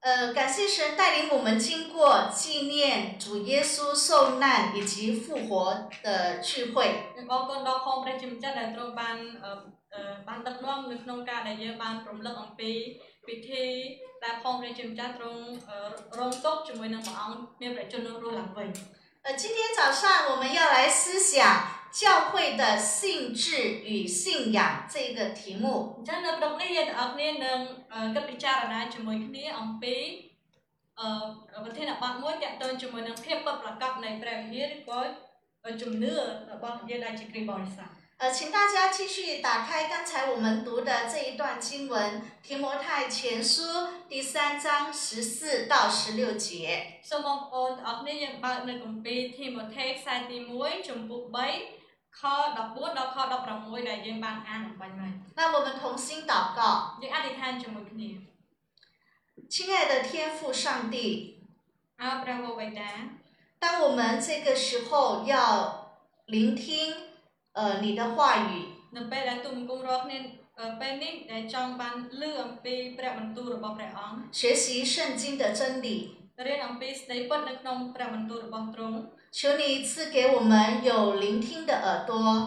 呃，感谢神带领我们经过纪念主耶稣受难以及复活的聚会。呃，今天早上我们要来思想教会的性质与信仰这个题目。 អញ្ចឹងនៅព្រឹកនេះយើងទាំងអស់គ្នានឹងអឺគិតពិចារណាជាមួយគ្នាអំពីអឺប្រធានបទមួយទាក់ទងជាមួយនឹងភាពពិតប្រាកដនៃព្រះវិហារឬក៏ជំនឿរបស់យើងដែលជាគ្រីស្ទបរិស័ទ 呃，请大家继续打开刚才我们读的这一段经文《提摩太前书》第三章十四到十六节。 សូមបងប្អូនទាំងអស់គ្នាយើងបើកនៅគម្ពីរធីម៉ូថេខ្សែទី1ចំពុក3 ខ14ដល់ខ16ដែលយើងបានអានអំបញ្ញមិញ 那我们同心祷告， យើងអធិដ្ឋានជាមួយគ្នា 亲爱的天父上帝， អើព្រះវរបិតា 当我们这个时候要聆听呃你的话语， នៅពេលដែលទុំគុំរាល់គ្នាអឺពេលនេះដែលចង់បានលឺអំពីព្រះបន្ទូលរបស់ព្រះអង្គ 学习圣经的真理， រៀនអំពីស្ដីពិតនៅក្នុងព្រះបន្ទូលរបស់ទ្រង់ 求你赐给我们有聆听的耳朵，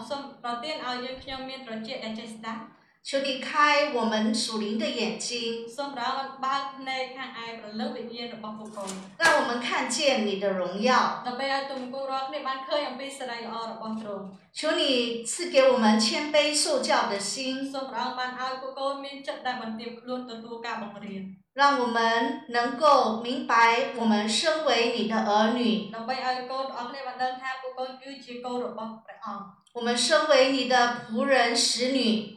求你开我们属灵的眼睛。让我们看见你的荣耀。求你赐给我们谦卑受教的心。让我们能够明白我们身为你的儿女。我们身为你的仆人使女。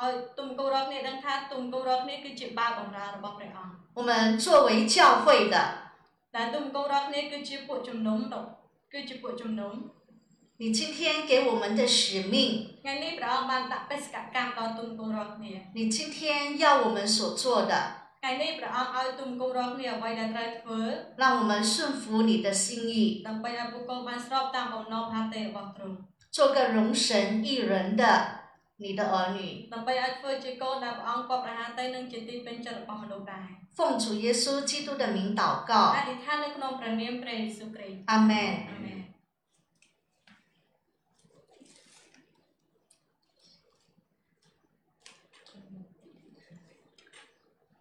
ឲ្យទុំគុំរាល់គ្នាដឹងថាទុំគុំរាល់គ្នាគឺជាបាវបម្រើរបស់ព្រះអង្គ 我们作为教会的， ដែលទុំគុំរាល់គ្នាគឺជាពួកជំនុំទៅគឺជាពួកជំនុំ 你今天给我们的使命， ថ្ងៃនេះព្រះអង្គបានដាក់បេសកកម្មដល់ទុំគុំរាល់គ្នា 你今天要我们所做的， ថ្ងៃនេះព្រះអង្គឲ្យទុំគុំរាល់គ្នាអ្វីដែលត្រូវធ្វើ 让我们顺服你的心意， ដើម្បីឲ្យបុគ្គលបានស្របតាមបំណងផាតេរបស់ទ្រង់ 做个容神益人的 你的儿女。奉主耶稣基督的名祷告。阿门。阿门。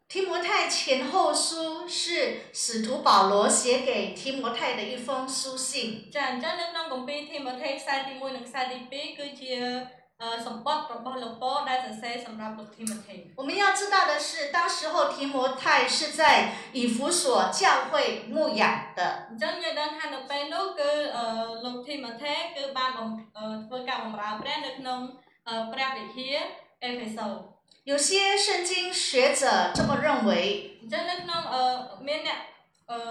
提摩太前后书是使徒保罗写给提摩太的一封书信。呃 some bottle of water let them say some 我们要知道的是当时候提摩太是在以弗所教会牧养的 don't you don't 呃呃有些圣经学者这么认为呃呃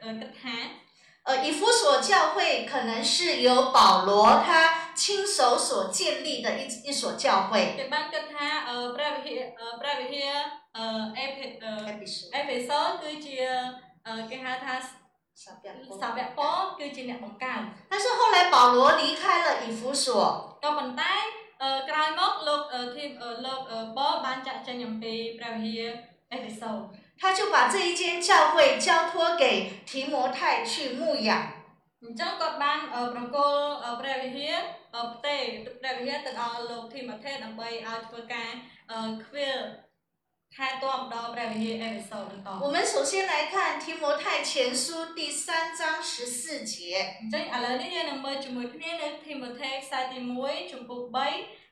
呃ជ្រាវព្រះគម្ពីរបានអឺគេបានអឺគិតថា 呃，以弗所教会可能是由保罗他亲手所建立的一一所教会。 គេបានគិតថាអឺព្រះវិហារអឺព្រះវិហារអឺអេផេអឺអេផេសូគឺជាអឺគេហៅថាសាវកប៉ូលគឺជាអ្នកបង្កើត 但是后来保罗离开了以弗所， ក៏ប៉ុន្តែអឺក្រោយមកលោកអឺធីមអឺលោកអឺប៉ូលបានចាក់ចេញអំពីព្រះវិហារអេផេសូ 他就把这一间教会交托给提摩太去牧养。 អញ្ចឹងគាត់បានអឺប្រគល់អឺព្រះវិហារអឺផ្ទេព្រះវិហារទៅដល់លោកធីម៉ូថេដើម្បីឲ្យធ្វើការអឺខ្វៀលថែទាំដល់ព្រះវិហារអេផេសូបន្ត 我们首先来看提摩太前书第三章十四节。 អញ្ចឹងឥឡូវនេះយើងនឹងមើលជាមួយគ្នានៅធីម៉ូថេខ្សែទី1ចំពុក3ខ14ដល់ខ16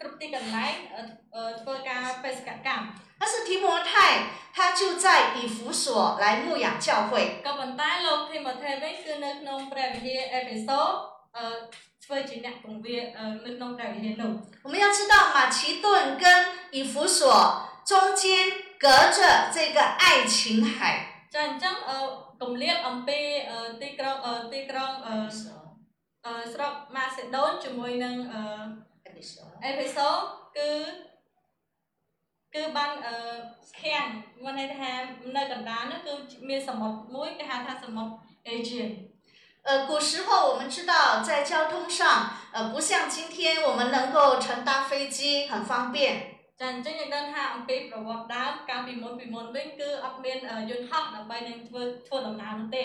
គ្រប់ទីកន្លែងធ្វើការបេសកកម្ម但是提摩太他就在以弗所来牧养教会ក៏ប៉ុន្តែលោកធីម៉ូថេវិញគឺនៅក្នុងព្រះវិហារអេភេសូអឺធ្វើជាអ្នកពង្វានៅក្នុងព្រះវិហារនោះ我们要知道马其顿跟以弗所中间隔着这个爱琴海ចាអញ្ចឹងអឺគម្លាតអំពីទីក្រុងទីក្រុងអឺស្រុកម៉ាសេដូនជាមួយនឹង អឺអេភេសូគឺគឺបានអឺខាំងមានន័យថានៅកណ្ដាលនោះគឺមានសមុទ្រមួយគេហៅថាសមុទ្រអេជៀន呃，古时候我们知道，在交通上，呃，不像今天我们能够乘搭飞机很方便。ចាអញ្ចឹងយើងដឹងថាអំពីប្រវត្តិដើមកាលពីមុនពីមុនវិញគឺអត់មានយន្តហោះដើម្បីនឹងធ្វើធ្វើដំណើរនោះទេ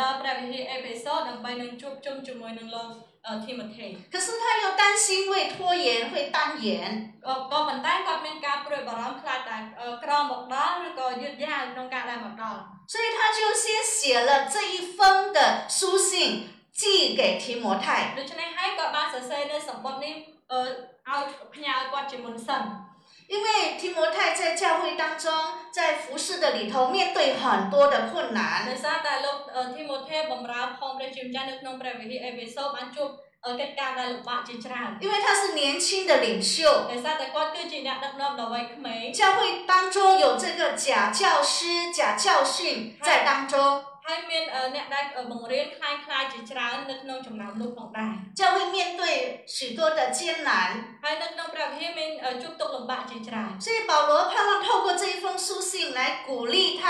ដល់ព្រះវិហារអេភេសូដើម្បីនឹងជួបជុំជាមួយនឹងលោកធីម៉ូថេ可是他又担心会拖延会耽延ក៏ក៏ប៉ុន្តែគាត់មានការព្រួយបារម្ភខ្លាចតែក្រមកដល់ឬក៏យឺតយ៉ាវក្នុងការដែលមកដល់所以他就先写了这一封的书信寄给提摩太ដូច្នេះហើយគាត់បានសរសេរនៅសម្បត្តិនេះឲ្យផ្ញើគាត់ជាមុនសិន 因为提摩太在教会当中，在服侍的里头面对很多的困难。ដោយសារតែលោកធីម៉ូថេបម្រើផងព្រះជាម្ចាស់នៅក្នុងព្រះវិហារអេភេសូបានជួបកិច្ចការដែលលំបាកជាច្រើន因为他是年轻的领袖ដោយសារតែគាត់គឺជាអ្នកដឹកនាំដ៏វ័យក្មេង教会当中有这个假教师假教训在当中 ហើយមានអ្នកដែលបង្រៀនคล้ายៗជាច្រើននៅក្នុងចំណោមនោះផងដែរ教会面对许多的艰难ហើយនៅក្នុងព្រះវិហារមានជួបទុក្ខលំបាកជាច្រើន所以保罗盼望透过这一封书信来鼓励他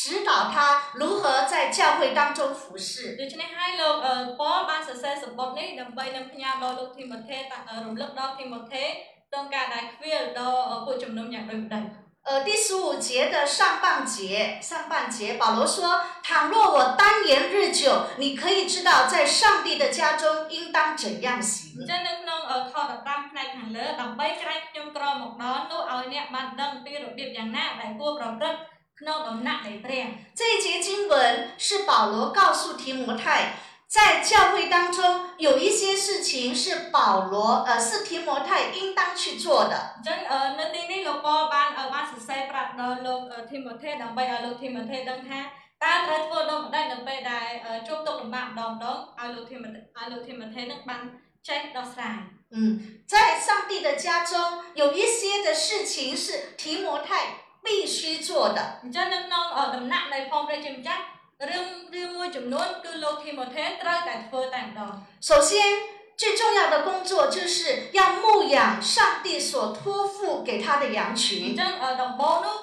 指导他如何在教会当中服侍ដូច្នេះហើយលោកប៉ូលបានសរសេរសម្បត្តិនេះដើម្បីនឹងផ្ញើដល់លោកធីម៉ូថេរំលឹកដល់ធីម៉ូថេក្នុងការដែលខ្វៀលដល់ពួកជំនុំយ៉ាងដូចម្ដេច 呃第十五节的上半节上半节保罗说倘若我单言日久你可以知道在上帝的家中应当怎样行。这一节经文是保罗告诉提摩太在教会当中有一些事情是保罗呃是提摩太应当去做的嗯在上帝的家中有一些的事情是提摩太必须做的你呃那来放在这 អញ្ចឹងនៅក្នុងដំណាក់នៃផងព្រះជាម្ចាស់រឿងរឿងមួយចំនួនគឺលោកធីម៉ូថេត្រូវតែធ្វើតែម្ដង首先最重要的工作就是要牧养上帝所托付给他的羊群អញ្ចឹងដំបូងនោះ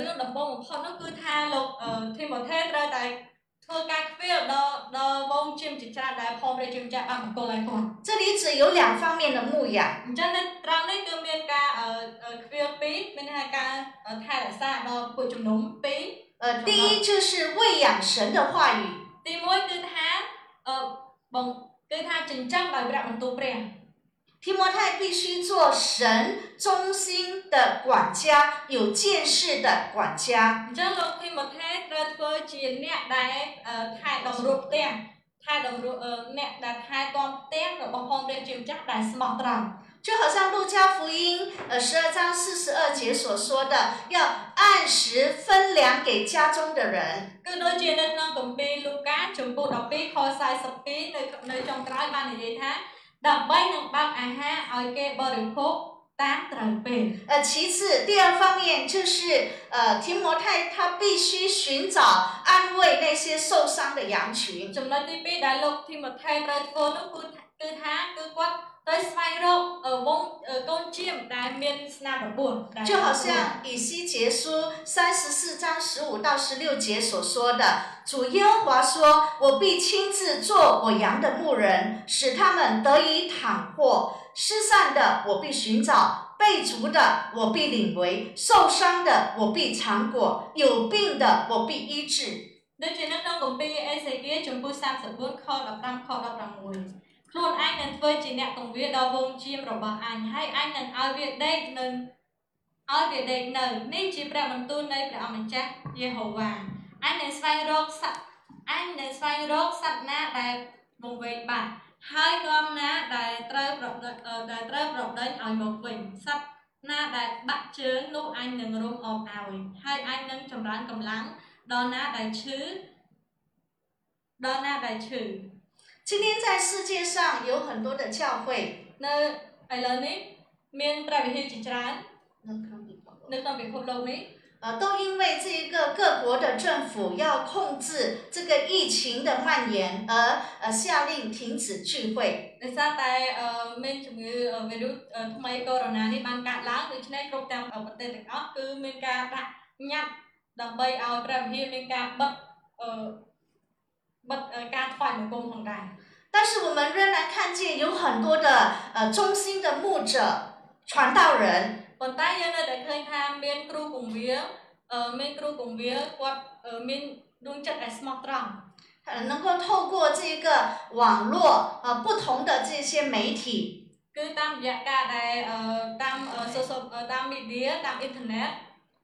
រឿងដំបូងបំផុតនោះគឺថាលោកធីម៉ូថេត្រូវតែធ្វើការខ្វៀលដល់ដល់វងជាមជាច្រើនដែលផងព្រះជាម្ចាស់បានបង្គោលឲ្យគាត់这里只有两方面的牧养អញ្ចឹងនៅត្រង់នេះគឺមានការខ្វៀលពីរមានការថែរក្សាដល់ពួកជំនុំពីរ 呃，第一就是喂养神的话语。ទី1គឺថាអឺបងគឺថាចិញ្ចឹមដោយព្រះបន្ទូលព្រះ提摩太必须做神中心的管家，有见识的管家。អញ្ចឹងលោកធីម៉ូថេត្រូវធ្វើជាអ្នកដែលថែតម្រួតផ្ទះថែតម្រួតអ្នកដែលថែទាំផ្ទះរបស់ផងព្រះជាម្ចាស់ដែលស្មោះត្រង់ 就好像路加福音呃十二章四十二节所说的，要按时分粮给家中的人。គឺដូចជានៅក្នុងគម្ពីរលូកាជំពូក12ខ42នៅនៅចុងក្រោយបាននិយាយថាដើម្បីនឹងបើកអាហារឲ្យគេបរិភោគតាមត្រូវពេល呃，其次，第二方面就是呃，提摩太他必须寻找安慰那些受伤的羊群。ចំណុចទី2ដែលលោកធីម៉ូថេត្រូវធ្វើនោះគឺគឺថាគឺគាត់ 就好像以西结书三十四章十五到十六节所说的主耶和华说我必亲自做我羊的牧人使他们得以躺卧失散的我必寻找被逐的我必领回受伤的我必尝果有病的我必医治。 ខ16ខ្លួនឯងនឹងធ្វើជាអ្នកកង្វាដល់វងជាមរបស់អញហើយអញនឹងឲ្យវាដេកនៅឲ្យវាដេកនៅនេះជាព្រះបន្ទូលនៃព្រះអង្គម្ចាស់យេហូវ៉ាអញនឹងស្វែងរកសត្វអញនឹងស្វែងរកសត្វណាដែលមកវែងបាត់ហើយនាំណាដែលត្រូវប្រដិដែលត្រូវប្រដេញឲ្យមកវិញសត្វណាដែលបាក់ជើងនោះអញនឹងរុំអបឲ្យហើយអញនឹងចម្រើនកម្លាំងដល់ណាដែលឈឺដល់ណាដែលឈឺ 今天在世界上有很多的教会，នៅឥឡូវនេះមានព្រះវិហារជាច្រើននៅក្នុងពិភពលោកនេះ呃，都因为这一个各国的政府要控制这个疫情的蔓延，而呃下令停止聚会。ដោយសារតែមានជំងឺវីរុសថ្មីកូវីដ -19 នេះបានកើតឡើងដូច្នេះគ្រប់ទាំងប្រទេសទាំងអស់គឺមានការដាក់ញត្តិដើម្បីឲ្យព្រះវិហារមានការបិទ អឺបិទការថ្វាយបង្គំផងដែរ但是我们仍然看见有很多的呃中心的牧者、传道人。ប៉ុន្តែយើងនៅតែឃើញថាមានគ្រូគង្វាលអឺមានគ្រូគង្វាលគាត់មានដួងចិត្តដែលស្មោះត្រង់呃，能够透过这个网络呃不同的这些媒体，គឺតាមរយៈការដែលតាម social តាម media តាម internet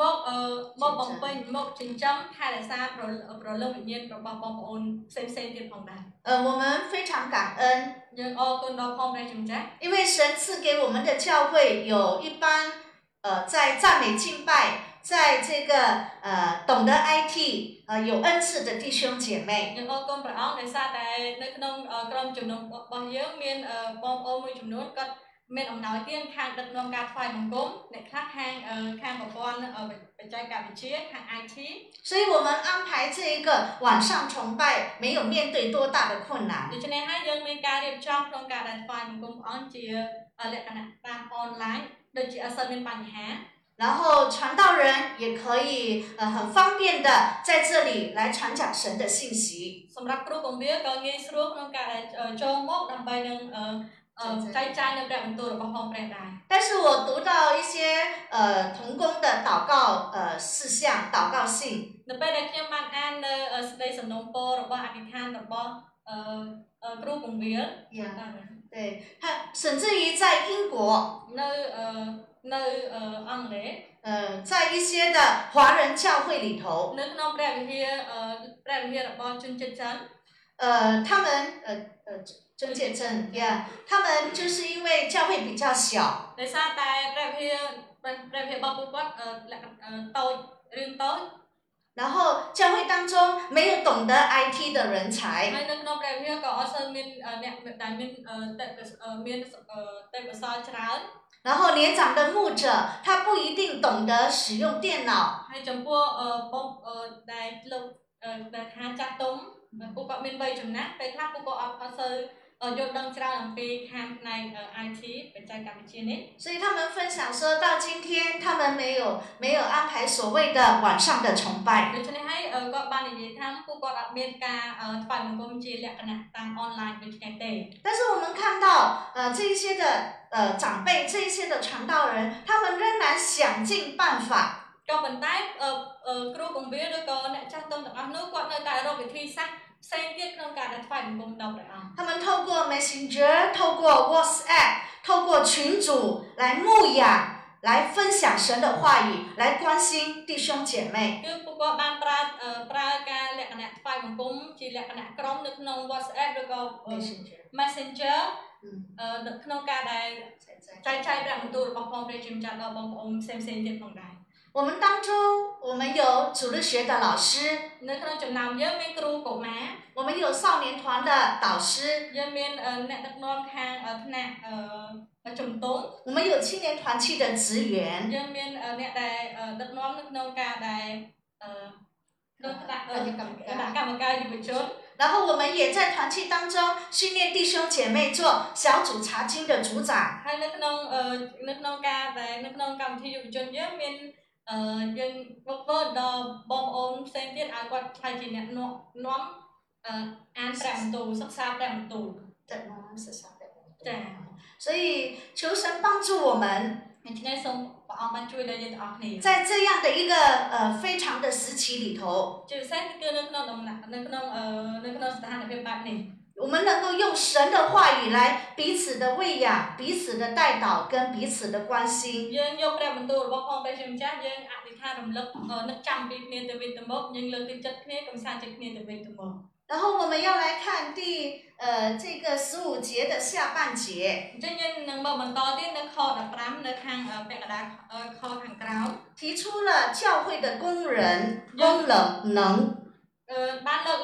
មកមកបំពេញមកចិញ្ចឹមថែរក្សាប្រប្រលឹងវិញ្ញាណរបស់បងប្អូនផ្សេងផ្សេងទៀតផងដែរ呃我们非常感恩យើងអរគុណដល់ផងព្រះជាម្ចាស់因为神赐给我们的教会有一般呃在赞美敬拜在这个呃懂得 IT 呃有恩赐的弟兄姐妹យើងអរគុណព្រះអង្គដោយសារតែនៅក្នុងក្រុមជំនុំរបស់យើងមានបងប្អូនមួយចំនួនគាត់ មានអំណោយទានខាងដឹកនាំការថ្វាយបង្គំអ្នកខ្លះខាងខាងប្រព័ន្ធបច្ចេកវិទ្យាខាង IT 所以我们安排这一个晚上崇拜没有面对多大的困难ដូច្នេះហើយយើងមានការរៀបចំក្នុងការដែលថ្វាយបង្គំព្រះអង្គជាលក្ខណៈតាមអនឡាញដូចជាអត់សូវមានបញ្ហា然后传道人也可以呃很方便的在这里来传讲神的信息。សម្រាប់គ្រូបង្រៀនក៏ងាយស្រួលក្នុងការចូលមកដើម្បីនឹងចែកចាយនៅព្រះ បន្ទូលរបស់ផងព្រះដែរ但是我读到一些呃童工的祷告呃事项祷告信នៅពេលដែលខ្ញុំបានអាននៅសេចក្តីសំណូមពររបស់អធិដ្ឋានរបស់អឺគ្រូបង្រៀន对他甚至于在英国នៅអឺនៅអង់គ្លេស呃在一些的华人教会里头នៅក្នុងព្រះវិហារព្រះវិហាររបស់ជនជាតិចិន呃他们呃呃 ជនជាតិចិន yeah 他们就是因为教会比较小ដោយសារតែព្រះវិហារព្រះវិហាររបស់ពួកគាត់តូចរឿងតូច然后教会当中没有懂得 IT 的人才。ហើយនៅក្នុងព្រះវិហារក៏អត់សូវមានអ្នកដែលមានមានទេពកោសល្យច្រើន然后年长的牧者，他不一定懂得使用电脑。ហើយចំពោះបងដែលលោកដែលថាចាស់ទុំពួកគាត់មានវ័យចំណាស់ពេលខ្លះពួកគាត់អត់អត់សូវ 呃，用当地的方言来呃，IT，不再讲中文。所以他们分享说到今天，他们没有没有安排所谓的网上的崇拜。就现在，呃，各帮里人他们不管各家呃，拜什么公鸡了，那当 online 聊天的。但是我们看到呃这一些的呃长辈这一些的传道人，他们仍然想尽办法。就我们带呃呃，如果公鸡那个那张东的阿奴过来带罗给听下。ក៏ប៉ុន្តែគ្រូបង្រៀនឬក៏អ្នកចាស់ទុំទាំងអស់នោះគាត់នៅតែរកវិធីសាស្ត្រផ្សេងទៀតក្នុងការដែលថ្វាយបង្គំដល់ព្រះអង្គ他们透过 Messenger 透过 WhatsApp 透过群组来牧养来分享神的话语来关心弟兄姐妹គឺពួកគាត់បានប្រើប្រើការលក្ខណៈថ្វាយបង្គំជាលក្ខណៈក្រុមនៅក្នុង WhatsApp ឬក៏ Messenger Messenger នៅក្នុងការដែលចែកចាយព្រះបន្ទូលរបស់ផងព្រះជាម្ចាស់ដល់បងប្អូនផ្សេងផ្សេងទៀតផងដែរ 我们当中，我们有主日学的老师， នៅក្នុងចំណោមយើងមានគ្រូកុមារ 我们有少年团的导师， យើងមានអឺអ្នកដឹកនាំខាងអឺថ្នាក់អឺជំទង់ 我们有青年团契的职员， យើងមានអឺអ្នកដែលអឺដឹកនាំនៅក្នុងការដែលអឺក្នុងថ្នាក់អឺ គណៈកម្មការ គណៈកម្មការយុវជន 然后我们也在团契当中训练弟兄姐妹做小组查经的组长。 ហើយនៅក្នុងអឺនៅក្នុងការដែលនៅក្នុងកម្មវិធីយុវជនយើងមានអឺយើងបកបដល់បងប្អូនផ្សេងទៀតឲ្យគាត់ខ្លាចជាអ្នកនាំ នាំអឺអានព្រះបន្ទូលសិក្សាព្រះបន្ទូលចា៎ 所以求神帮助我们， ដូច្នេះសូមព្រះអង្គបានជួយដល់យើងទាំងអស់គ្នា 在这样的一个呃非常的时期里头， ជាពិសេសគឺនៅក្នុងដំណាក់នៅក្នុងអឺនៅក្នុងស្ថានភាពបែបនេះ 我们能够用神的话语来彼此的喂养、彼此的带导跟彼此的关心。 然后我们要来看第呃这个十五节的下半节。提出了教会的工人用了能呃呃的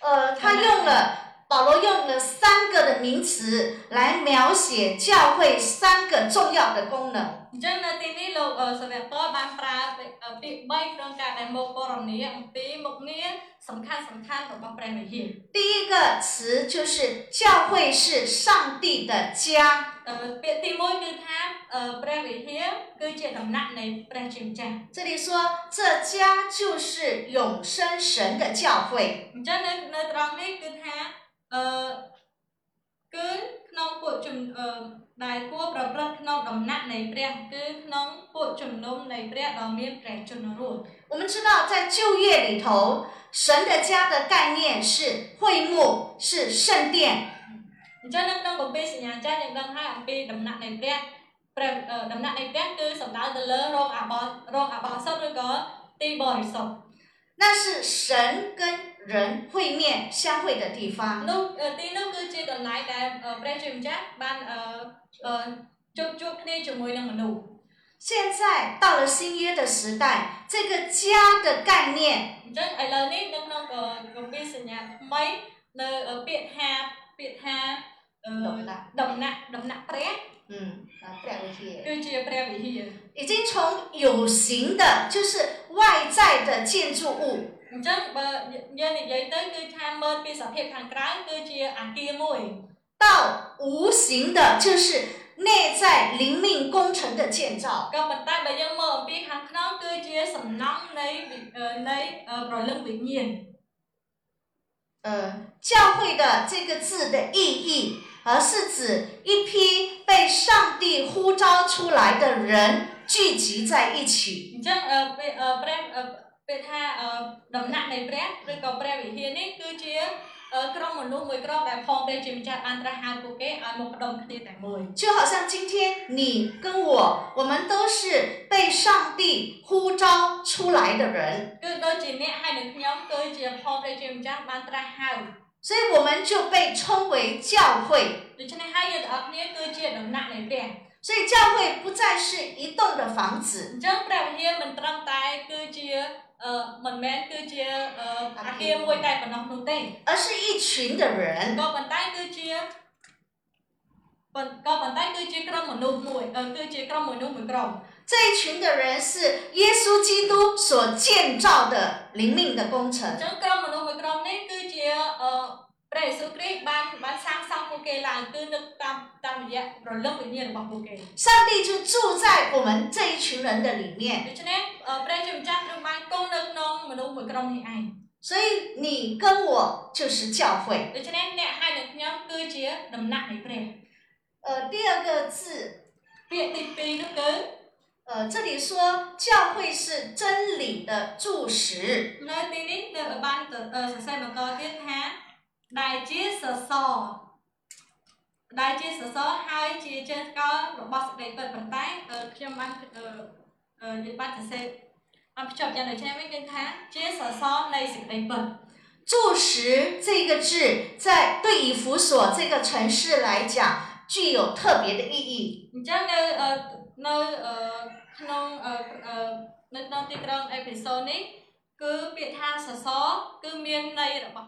呃他用了保罗用了三个的名词来描写教会三个重要的功能。 អញ្ចឹងនៅទីនេះលោកអឺសាវកតបានប្រើពាក្យអឺពាក្យ3ក្នុងការដែលមកពរនីអំពីមុខងារសំខាន់សំខាន់របស់ព្រះវិហារ 第一个词就是教会是上帝的家， អឺពាក្យទី1គឺថាអឺព្រះវិហារគឺជាដំណាក់នៃព្រះជាម្ចាស់ 这里说这家就是永生神的教会。 អញ្ចឹងនៅនៅត្រង់នេះគឺថា អឺគឺក្នុងពួកជំអឺដែលគួរប្រព្រឹត្តក្នុងដំណាក់នៃព្រះគឺក្នុងពួកជំនុំនៃព្រះដ៏មានព្រះជន្មរស់ 我们知道，在旧约里头，神的家的概念是会幕，是圣殿。 អញ្ចឹងនៅក្នុងគម្ពីរសញ្ញាចាស់យើងដឹងហើយអំពីដំណាក់នៃព្រះព្រះអឺដំណាក់នៃព្រះគឺសំដៅទៅលើរោងអាបោរោងអាបោសុទ្ធឬក៏ទីបរិសុទ្ធ 那是神跟 人会面相会的地方。 នោះអឺទីនោះគឺជាកន្លែងដែលអឺព្រះជាម្ចាស់បានអឺអឺជួបជួបគ្នាជាមួយនឹងមនុស្ស 现在到了新约的时代，这个家的概念 អញ្ចឹងឥឡូវនេះនៅក្នុងអឺគម្ពីរសញ្ញាថ្មីនៅអឺពាក្យថាពាក្យថាអឺ ដំណាក់ ដំណាក់ដំណាក់ព្រះ 嗯，啊，不了解。 គឺជាព្រះវិហារ 已经从有形的，就是外在的建筑物， អញ្ចឹងបើយើងនិយាយទៅគឺថាមើលពីសភាពខាងក្រៅគឺជាអាគារមួយ 到无形的，就是内在灵命工程的建造。 ក៏ប៉ុន្តែបើយើងមើលអំពីខាងក្នុងគឺជាសំណង់នៃវិអឺនៃអឺប្រលឹងវិញ្ញាណ 呃，教会的这个字的意义，而是指一批被上帝呼召出来的人聚集在一起。 អញ្ចឹងអឺពេលអឺ ព្រះអឺពេលថាអឺដំណាក់នៃព្រះឬក៏ព្រះវិហារនេះគឺជាអឺក្រុមមនុស្សមួយក្រុមដែលផងព្រះជាម្ចាស់បានត្រាស់ហៅពួកគេឲ្យមកផ្ដុំគ្នាតែមួយ 就好像今天你跟我，我们都是被上帝呼召出来的人， គឺដូចជាអ្នកហើយនឹងខ្ញុំគឺជាផងព្រះជាម្ចាស់បានត្រាស់ហៅ 所以我们就被称为教会。 ដូច្នេះហើយយើងទាំងអស់គ្នាគឺជាដំណាក់នៃព្រះ 所以教会不再是一栋的房子， អញ្ចឹងព្រះវិហា 呃，门门对接呃，阿爹会带本农农队，而是一群的人，本带对接，本，本带对接，们，呃，们，这一群的人是耶稣基督所建造的灵命的工程。们，呃。ចឹងក្រុមមនុស្សមួយក្រុមនេះគឺជាអឺព្រះយេស៊ូវគ្រីស្ទបានបានសាងសង់ពួកគេឡើងគឺនៅតាមតាមរយៈប្រលឹងវិញ្ញាណរបស់ពួកគេ 上帝就住在我们这一群人的里面， ដូច្នេះអឺព្រះជាម្ចាស់ទ្រង់បានគង់នៅក្នុងមនុស្សមួយក្រុមនេះឯង 所以你跟我就是教会。 ដូច្នេះអ្នកហើយនឹងខ្ញុំគឺជាដំណាក់នៃព្រះ 呃，第二个字， ពាក្យទី2នោះគឺ 呃，这里说教会是真理的柱石。 នៅទីនេះនៅបានទៅអឺសរសេរបន្តទៀតថា ដែលជាសសរដែលជាសសរហើយជាជើងកលរបស់សេចក្តីពិតប៉ុន្តែអឺខ្ញុំបានអឺអឺនិយាយបានសរសេរបានភ្ជាប់យ៉ាងដូចនេះវិញគឺថាជាសសរនៃសេចក្តីពិត 柱石这个字，在对以弗所这个城市来讲， 具有特别的意义。 អញ្ចឹងនៅអឺនៅអឺក្នុងអឺអឺនៅក្នុងទីក្រុងអេភេសូនេះគឺពាក្យថាសសរគឺមានន័យរបស់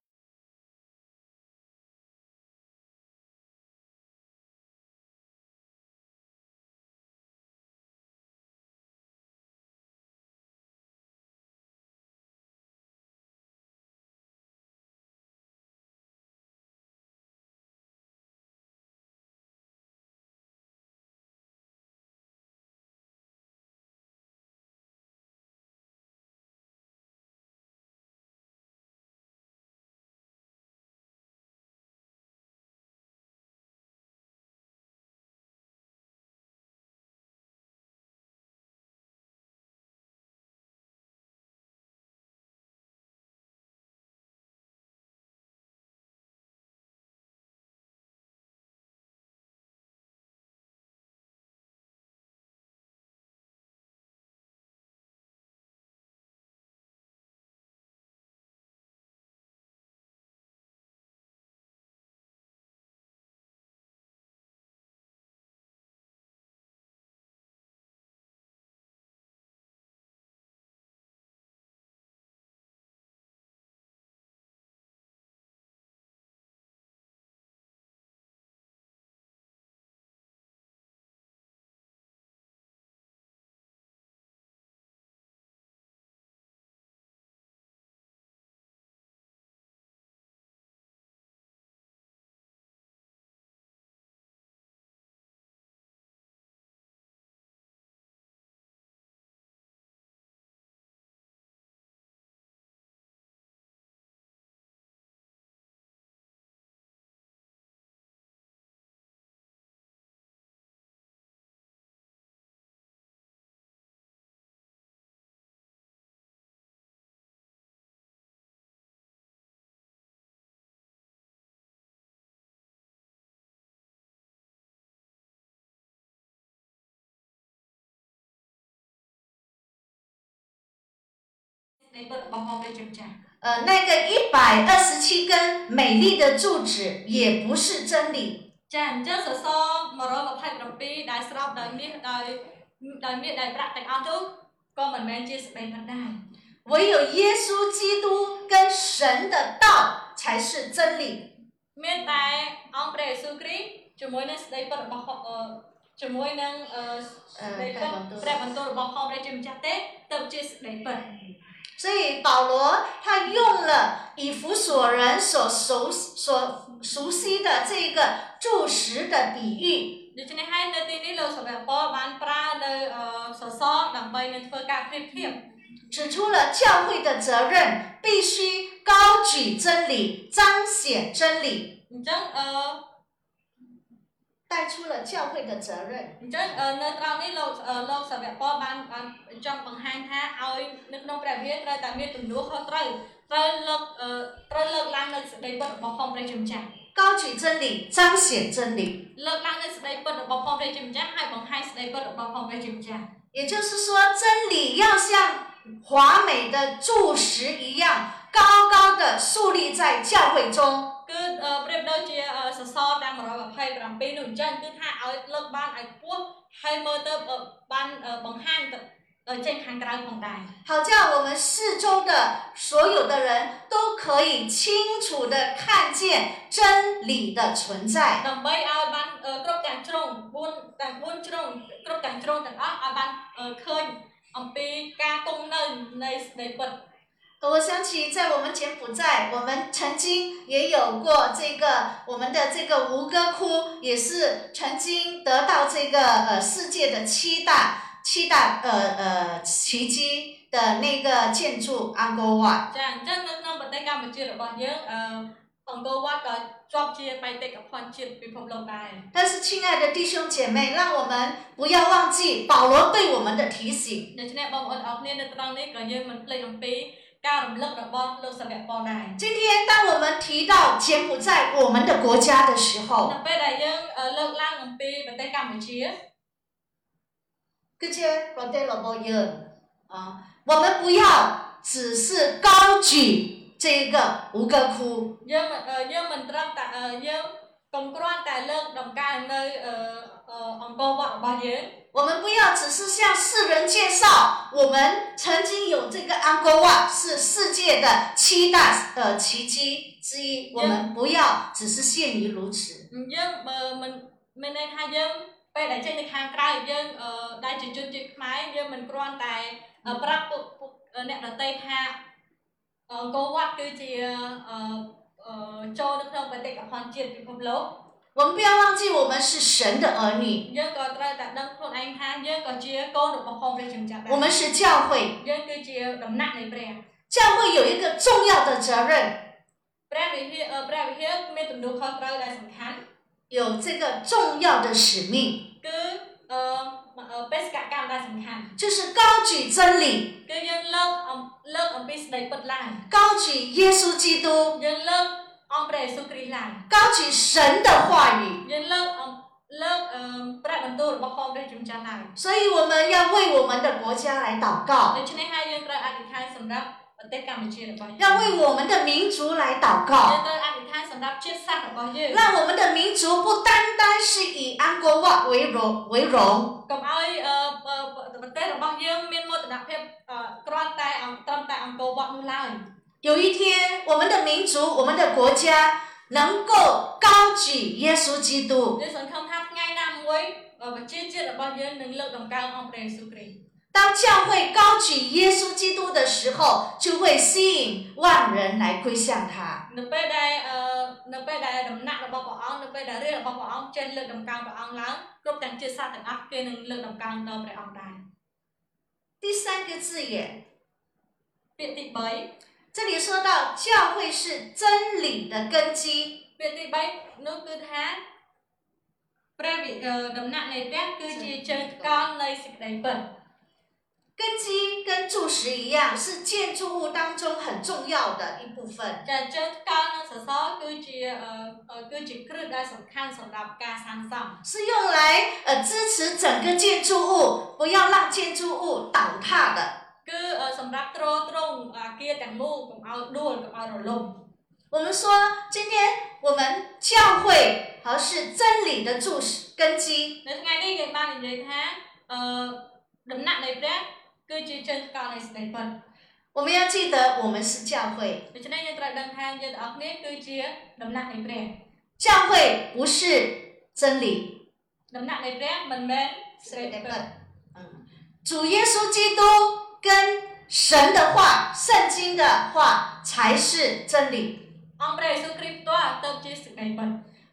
呃那个一百二十七根美丽的柱子也不是真理。 ចាអញ្ចឹងសសរ127ដែលស្រោបដោយមាសដោយដោយមាសដោយប្រាក់ទាំងអស់នោះក៏មិនមែនជាស្ដីពិតដែរ 唯有耶稣基督跟神的道才是真理。 មានតែអង្គព្រះយេស៊ូវគ្រីស្ទជាមួយនឹងស្ដីពិតរបស់អឺជាមួយនឹងអឺស្ដីពិតព្រះបន្ទូលរបស់ផងព្រះជាម្ចាស់ទេទៅជាស្ដីពិត 所以保罗他用了以弗所人所熟所熟悉的这个柱石的比喻， ដូច្នេះហើយនៅទីនេះលោកសាវកពលបានប្រើនៅអឺសសរដើម្បីនឹងធ្វើការប្រៀបធៀប 指出了教会的责任，必须高举真理，彰显真理， អញ្ចឹងអឺ 带出了教会的责任。 អញ្ចឹងអឺនៅត្រង់នេះលោកអឺលោកសាវកពលបានបានចង់បង្ហាញថាឲ្យនៅក្នុងព្រះវិហារត្រូវតែមានទំនួលខុសត្រូវត្រូវលើកអឺត្រូវលើកឡើងនៅសេចក្ដីពិតរបស់ផងព្រះជាម្ចាស់ 高举真理，彰显真理。 លើកឡើងនៅសេចក្ដីពិតរបស់ផងព្រះជាម្ចាស់ហើយបង្ហាញសេចក្ដីពិតរបស់ផងព្រះជាម្ចាស់ 也就是说，真理要像华美的柱石一样，高高的树立在教会中。 គឺអឺប្រៀបដូចជាអឺសសរទាំង127នោះអញ្ចឹងគឺថាឲ្យលើកបានឲ្យខ្ពស់ហើយមើលទៅអឺបានអឺបង្ហាញទៅទៅចេញខាងក្រៅផងដែរ 好叫我们四周的所有的人都可以清楚的看见真理的存在。 ដើម្បីឲ្យបានអឺគ្រប់ទាំងជ្រុង4ទាំង4ជ្រុងគ្រប់ទាំងជ្រុងទាំងអស់ឲ្យបានអឺឃើញអំពីការគង់នៅនៃសេចក្ដីពិត 我想起在我们柬埔寨，我们曾经也有过这个我们的这个吴哥窟，也是曾经得到这个呃世界的七大七大呃呃奇迹的那个建筑安哥瓦。 ចាអញ្ចឹងនៅក្នុងប្រទេសកម្ពុជារបស់យើងអឺអង្គរវត្តក៏ជាប់ជាបេតិកភណ្ឌជាតិពិភពលោកដែរ 但是，亲爱的弟兄姐妹，让我们不要忘记保罗对我们的提醒。 ដូច្នេះបងប្អូនអរគ្នានៅត្រង់នេះក៏យើងមិនភ្លេចអំពី ការរំលឹករបស់លោកសាវកផងដែរ今天当我们提到柬埔寨我们的国家的时候នៅពេលដែលយើងលើកឡើងអំពីប្រទេសកម្ពុជា这些ប្រទេសរបស់យើង啊我们不要只是高举这个吴哥窟យើងយើងមិនត្រឹមតែយើងកុំគ្រាន់តែលើកដំកើងនៅ អង្គរវត្តរបស់យើង我们不要只是向世人介绍，我们曾经有这个安哥瓦是世界的七大呃奇迹之一。我们不要只是限于如此。យើងបើមិនមានន័យថាយើងពេលដែលចេញទៅខាងក្រៅយើងអឺដែលជាជនជាតិខ្មែរយើងមិនគ្រាន់តែប្រាប់ពួកអ្នកដទៃថាអង្គរវត្តគឺជាអឺចូលនៅក្នុងបេតិកភណ្ឌជាតិពិភពលោក 我们不要忘记，我们是神的儿女。我们是教会。教会有一个重要的责任。有这个重要的使命。就是高举真理。高举耶稣基督。 អង្គព្រះយេស៊ូវគ្រីស្ទឡើង高举神的话语យើងលើកលើកព្រះបន្ទូលរបស់ផងព្រះជំចាស់ឡើង所以我们要为我们的国家来祷告ដូច្នេះហើយយើងត្រូវអធិដ្ឋានសម្រាប់ប្រទេសកម្ពុជារបស់យើង要为我们的民族来祷告យើងត្រូវអធិដ្ឋានសម្រាប់ជាតិសាសន៍របស់យើង让我们的民族不单单是以安国瓦为荣为荣កុំឲ្យប្រទេសរបស់យើងមានមោទនភាពគ្រាន់តែត្រឹមតែអង្គរវត្តនោះឡើយ 有一天，我们的民族、我们的国家能够高举耶稣基督。当教会高举耶稣基督的时候，就会吸引万人来归向他。第三个字眼。这里说到，教会是真理的根基。根基跟柱石一样，是建筑物当中很重要的一部分。是用来呃支持整个建筑物，不要让建筑物倒塌的。 គឺសម្រាប់ទ្រទ្រង់អាគារទាំងមូលកុំឲ្យដួលកុំឲ្យរលំ我们说，今天我们教会而是真理的柱石根基。នៅថ្ងៃនេះយើងបាននិយាយថាអឺដំណាក់នៃព្រះគឺជាជើងកោនៃសេចក្តីពិត我们要记得我们是教会。ដូច្នេះយើងត្រូវដឹងថាយើងទាំងអស់គ្នាគឺជាដំណាក់នៃព្រះ教会不是真理。ដំណាក់នៃព្រះមិនមែនសេចក្តីពិត嗯，主耶稣基督 跟神的话、圣经的话才是真理。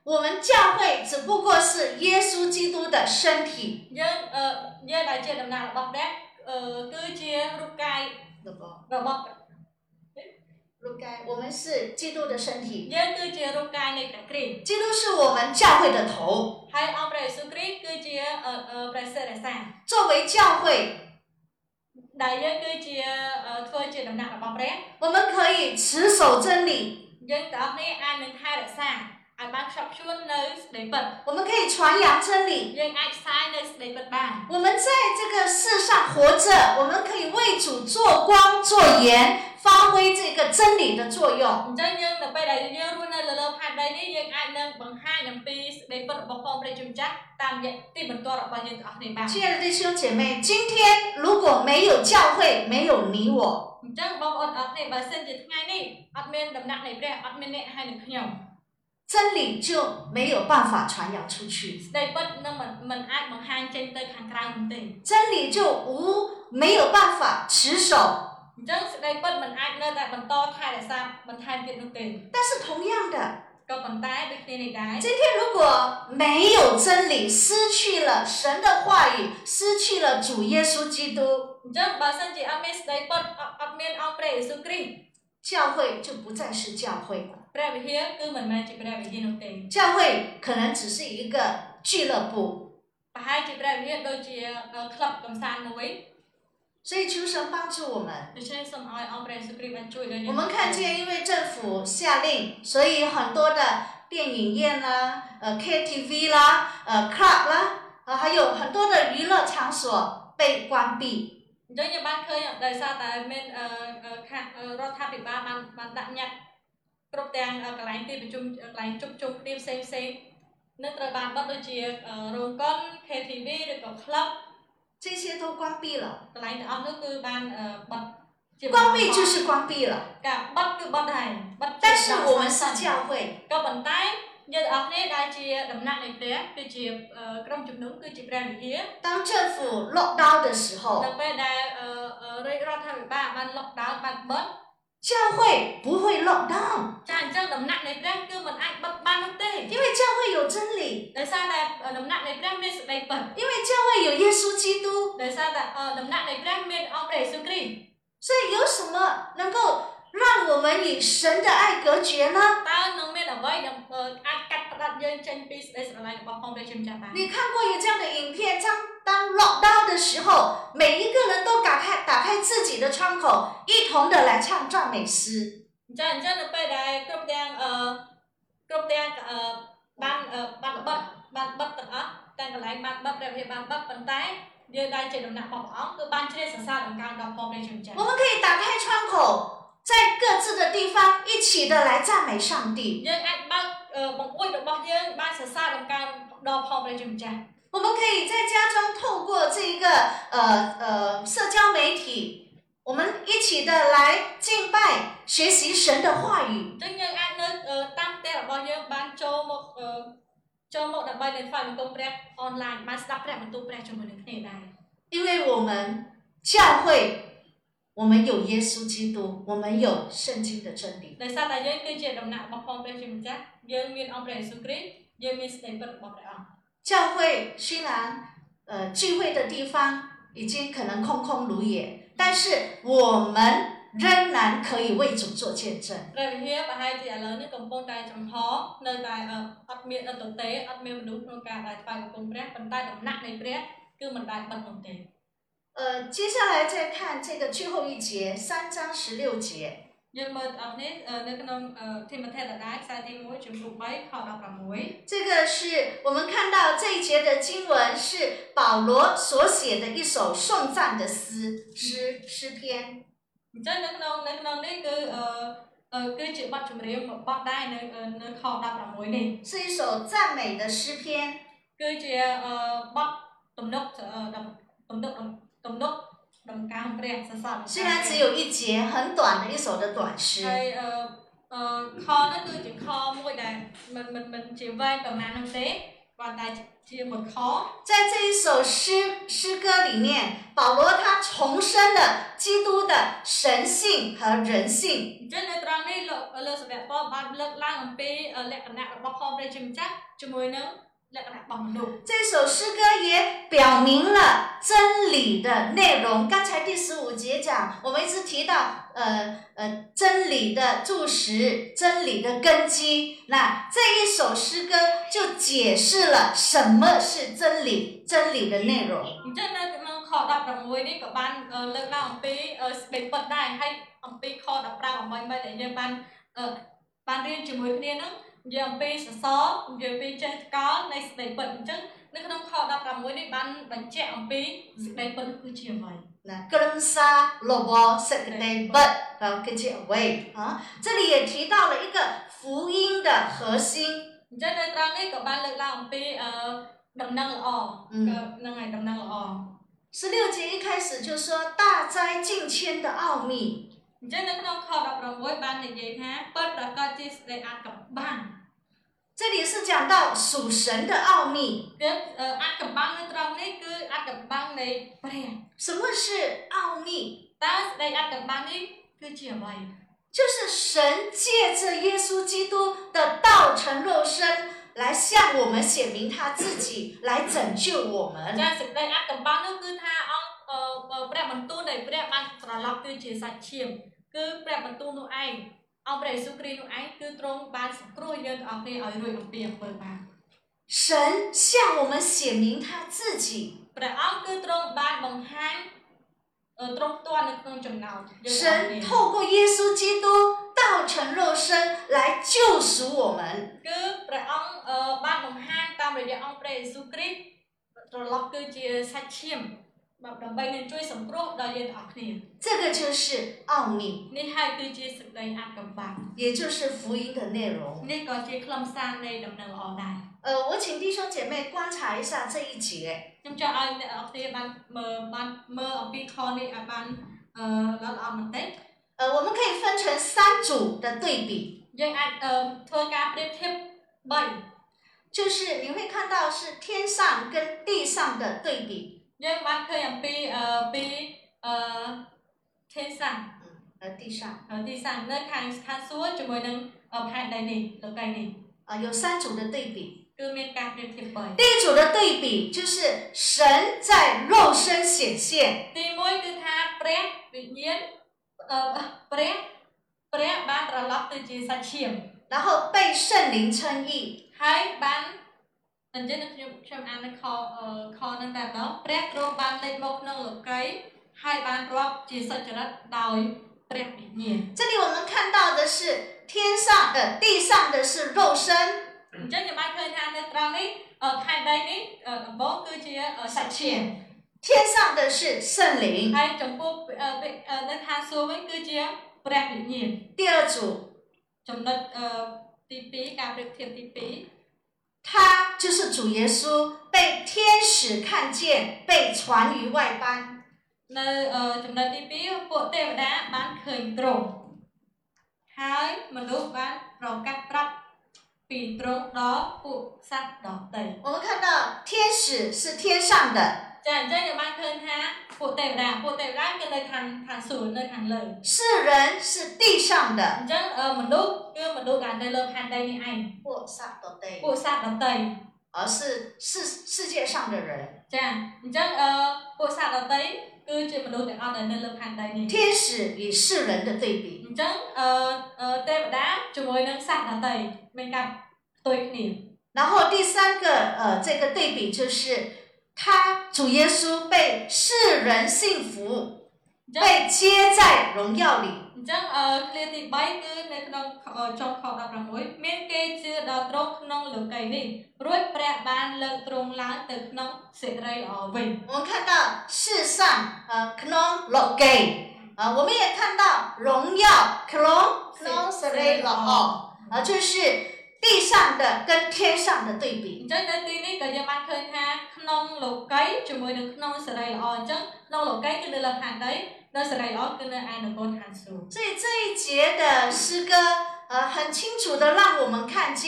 我们教会只不过是耶稣基督的身体。我们是基督的身体。基督是我们教会的头。作为教会。 ដែលយើងគឺជាធ្វើជាដំណាក់របស់ព្រះ我们可以持守真理យើងទាំងអស់គ្នាអាចនឹងថែរក្សា i like shopkeeping nose sleeping 我们可以传扬真理。We must share those never mind. 我们在这个世上活着，我们可以为主作光作盐，发挥这个真理的作用。亲爱的弟兄姐妹，今天如果没有教会，没有你我。亲爱的弟兄姐妹，今天如果没有教会，没有你我真理就没有办法传扬出去。真理就无没有办法持守。你知道但是同样的今天如果没有真理失去了神的话语失去了主耶稣基督你知道阿教会就不再是教会。了教会可能只是一个俱乐部，呃 club。所以求神帮助我们。我们看见，因为政府下令，所以很多的电影院啦、呃 K T V 啦、呃 club 啦，呃还有很多的娱乐场所被关闭。 គ្រប់ទាំងអឺកន្លែងទីប្រជុំកន្លែងជុំជុំគ្នាផ្សេងផ្សេងៗនឹងត្រូវបានបិទដូចជាអឺរោងកុន KTV ឬក៏ club 这些都关闭了， កន្លែងទាំងអស់នោះគឺបានអឺបិទជា 关闭就是关闭了。 ការបិទគឺបិទហើយបិទ 但是我们是教会， ក៏ប៉ុន្តែយើងទាំងអស់គ្នាដែលជាដំណាក់នៃព្រះគឺជាអឺក្រុមជំនុំគឺជាព្រះវិហារ 当政府 lock down 的时 នៅ 候， ពេលដែលអឺអឺរាជរដ្ឋាភិបាលបាន lock down បានបិទ 教会不会 lock down， ចាអញ្ចឹងដំណាក់នៃព្រះគឺមិនអាចបិទបាននោះទេ 因为教会有真理， ដោយសារតែដំណាក់នៃព្រះមានសេចក្តីពិត 因为教会有耶稣基督， ដោយសារតែអឺដំណាក់នៃព្រះមានអង្គព្រះយេស៊ូវគ្រីស្ទ 所以有什么能够 让我们与神的爱隔绝呢？你看过有这样的影片？当当落刀的时候，每一个人都打开打开自己的窗口，一同的来唱赞美诗。我们可以打开窗口。在各自的地方一起的来赞美上帝。我们可以在家中透过这一个呃呃社交媒体我们一起的来敬拜学习神的话语。因为我们教会我们有耶稣基督，我们有圣经的真理。 ដោយសារតែយើងគឺជាដំណាក់របស់ផងព្រះជាម្ចាស់យើងមានអង្គព្រះយេស៊ូវគ្រីស្ទយើងមានសេចក្តីពិតរបស់ព្រះអង្គ 教会虽然呃聚会的地方已经可能空空如也，但是我们仍然可以为主做见证。 ព្រះវិហារប្រហែលជាឥឡូវនេះកំពុងតែចំហនៅតែអឺអត់មានអត់ទទេអត់មានមនុស្សក្នុងការដែលថ្វាយបង្គំព្រះប៉ុន្តែដំណាក់នៃព្រះគឺមិនដែលបិទនោះទេ 呃，接下来再看这个最后一节，三章十六节。 យើងមើលទាំងអស់នេះអឺនៅក្នុងអឺធីម៉ូថេដដែលខ្សែទី1ជំរុក3ខ16这个是我们看到这一节的经文是保罗所写的一首颂赞的诗诗诗篇。 អញ្ចឹងនៅក្នុងនៅក្នុងនេះគឺអឺអឺគឺជាបទចម្រៀងមួយបទដែរនៅអឺនៅខ16នេះ 是一首赞美的诗篇。 គឺជាអឺបទទំនុកអឺដំទំនុក 懂不懂？虽然只有一节很短的一首的短诗。哎，在这一首诗诗歌里面，保罗他重申了基督的神性和人性。来帮这首诗歌也表明了真理的内容。刚才第十五节讲我们一直提到呃呃真理的注释真理的根基。那这一首诗歌就解释了什么是真理真理的内容。你能考到个班呃那个呃班班呃班អញ្ចឹងនៅក្នុងខ16នេះក៏បានអឺលើកឡើងអំពីអឺស្ដីពិតដែរហើយអំពីខ15អំបីមិនដែលយើងបានអឺបានរៀនជាមួយគ្នាហ្នឹងនិយាយអំពីសសរនិយាយអំពីចេះកលនៃស្ដីពិតអញ្ចឹងនៅក្នុងខ16នេះបានបញ្ជាក់អំពីសេចក្ដីពិតនោះគឺជាអ្វី 那格伦沙罗波塞格内本，然后跟着 away 啊，这里也提到了一个福音的核心。 អញ្ចឹងនៅត្រង់នេះក៏បានលើកឡើងអំពីអឺដំណឹងល្អ อืม ហ្នឹងហើយដំណឹងល្អ 十六节一开始就说大灾近千的奥秘， អញ្ចឹងនៅក្នុងខ16បាននិយាយថាពិតប្រកបជាសេចក្ដីអាចកំបាំង 这里是讲到属神的奥秘。 គឺអឺអាចកំបាំងនៅត្រង់នេះគឺអាចកំបាំងនៃព្រះ 什么是奥秘？ តើសេចក្ដីអាចកំបាំងនេះគឺជាអ្វី 就是神借着耶稣基督的道成肉身，来向我们显明他自己，来拯救我们。 ចាសេចក្ដីអាចកំបាំងនោះគឺថាអង្គអឺអឺ ព្រះបន្ទូលនៃព្រះបានត្រឡប់គឺជាសាច់ឈាមគឺព្រះបន្ទូលនោះឯងអង្គព្រះយេស៊ូវគ្រីស្ទនោះឯងគឺទ្រង់បានសង្គ្រោះយើងទាំងអស់គ្នាឲ្យរួចអំពីអំពើបាប 神向我们显明他自己， ព្រះអង្គគឺទ្រង់បានបង្ហាញ អឺទ្រង់ផ្ទាល់នៅក្នុងចំណោមយើងអរ 神 គ្នា 透过耶稣基督道成肉身来救赎我们。 គឺព្រះអង្គអឺបានបង្ហាញតាមរយៈអង្គព្រះយេស៊ូវគ្រីស្ទត្រឡប់គឺជាសាច់ឈាមបាទ ដើម្បីនឹងជួយសង្គ្រោះដល់យើងទាំងអស់គ្នា 这个就是奥秘， នេះហើយគឺជាសេចក្តីអាចកំបាំង 也就是福音的内容。 នេះក៏ជាខ្លឹមសារនៃដំណឹងល្អដែរ 呃，我请弟兄姐妹观察一下这一节。 ខ្ញុំចង់ឲ្យអ្នកនរគ្នាបានមើលបានមើលអំពីខនេះឲ្យបានអឺល្អល្អបន្តិច 呃，我们可以分成三组的对比， យើងអាចអឺធ្វើការប្រៀបធៀប3就是你会看到是天上跟地上的对比。 yeah but 呃天上和地上和地上那看他说怎么能呃判来你的概念啊有三组的对比。第一组的对比就是神在肉身显现。然后被圣灵称义。 អញ្ចឹងខ្ញុំខ្ញុំអាននៅខអឺខហ្នឹងតែម្ដងព្រះទ្រង់បានលេចមកក្នុងលោកីហើយបានរាប់ជាសុចរិតដោយព្រះវិញ្ញាណ 这里我们看到的是天上的、地上的是肉身， អញ្ចឹងខ្ញុំបានឃើញថានៅត្រង់នេះអឺផែនដីនេះអឺដំបូងគឺជាអឺសាច់ឈាម 天上的是圣灵。 ហើយចំពោះអឺវិអឺនៅខាងសួរវិញគឺជាព្រះវិញ្ញាណ 第二组， ចំណុចអឺទី2ការប្រៀបធៀបទី2 他就是主耶稣被天使看见，被传于外邦。 នៅអឺចំណុចទី2ពួកទេវតាបានឃើញទ្រង់ហើយមនុស្សបានប្រកាសប្រាប់ពីទ្រង់ដល់ពួកសត្វដទៃ 我们看到天使是天上的， ចាអញ្ចឹងយើងបានឃើញថាពួកទេវតាពួកទេវតាគឺនៅខាងខាងសួគ៌នៅខាងលើ 世人是地上的， អញ្ចឹងអឺមនុស្សគឺមនុស្សដែលនៅលើផែនដីនេះឯង 或撒都得， ពួកសត្វដទៃ 而是世世界上的人。 ចាអញ្ចឹងអឺពួកសត្វដទៃគឺជាមនុស្សទាំងអស់ដែលនៅលើផែនដីនេះ 天使与世人的对比， អញ្ចឹងអឺអឺទេវតាជាមួយនឹងសត្វដទៃមានការផ្ទុយគ្នា 然后第三个呃这个对比就是 他主耶稣被世人信服， អញ្ចឹង 被接在荣耀里。 អញ្ចឹងអឺឃ្លាទី3គឺនៅក្នុងអឺចុងខ16មានគេជឿដល់ទ្រង់ក្នុងលោកីនេះរួចព្រះបានលើកទ្រង់ឡើងទៅក្នុងសេរីល្អវិញ 我们看到世上呃 k n o n l o g a 啊，我们也看到荣耀 k n o n k n o n s e r e l o 啊，就是 地上的跟天上的对 អ 比。 ញ្ចឹងនៅទីនេះក៏យើងបានឃើញថាក្នុងលោកីជាមួយនឹងក្នុងសេរីល្អអញ្ចឹងក្នុងលោកីគឺនៅលើផែនដីនៅសេរីល្អគឺនៅឯនគរឋានសួគ៌ 所以这一节的诗歌，呃，很清楚的让我们看见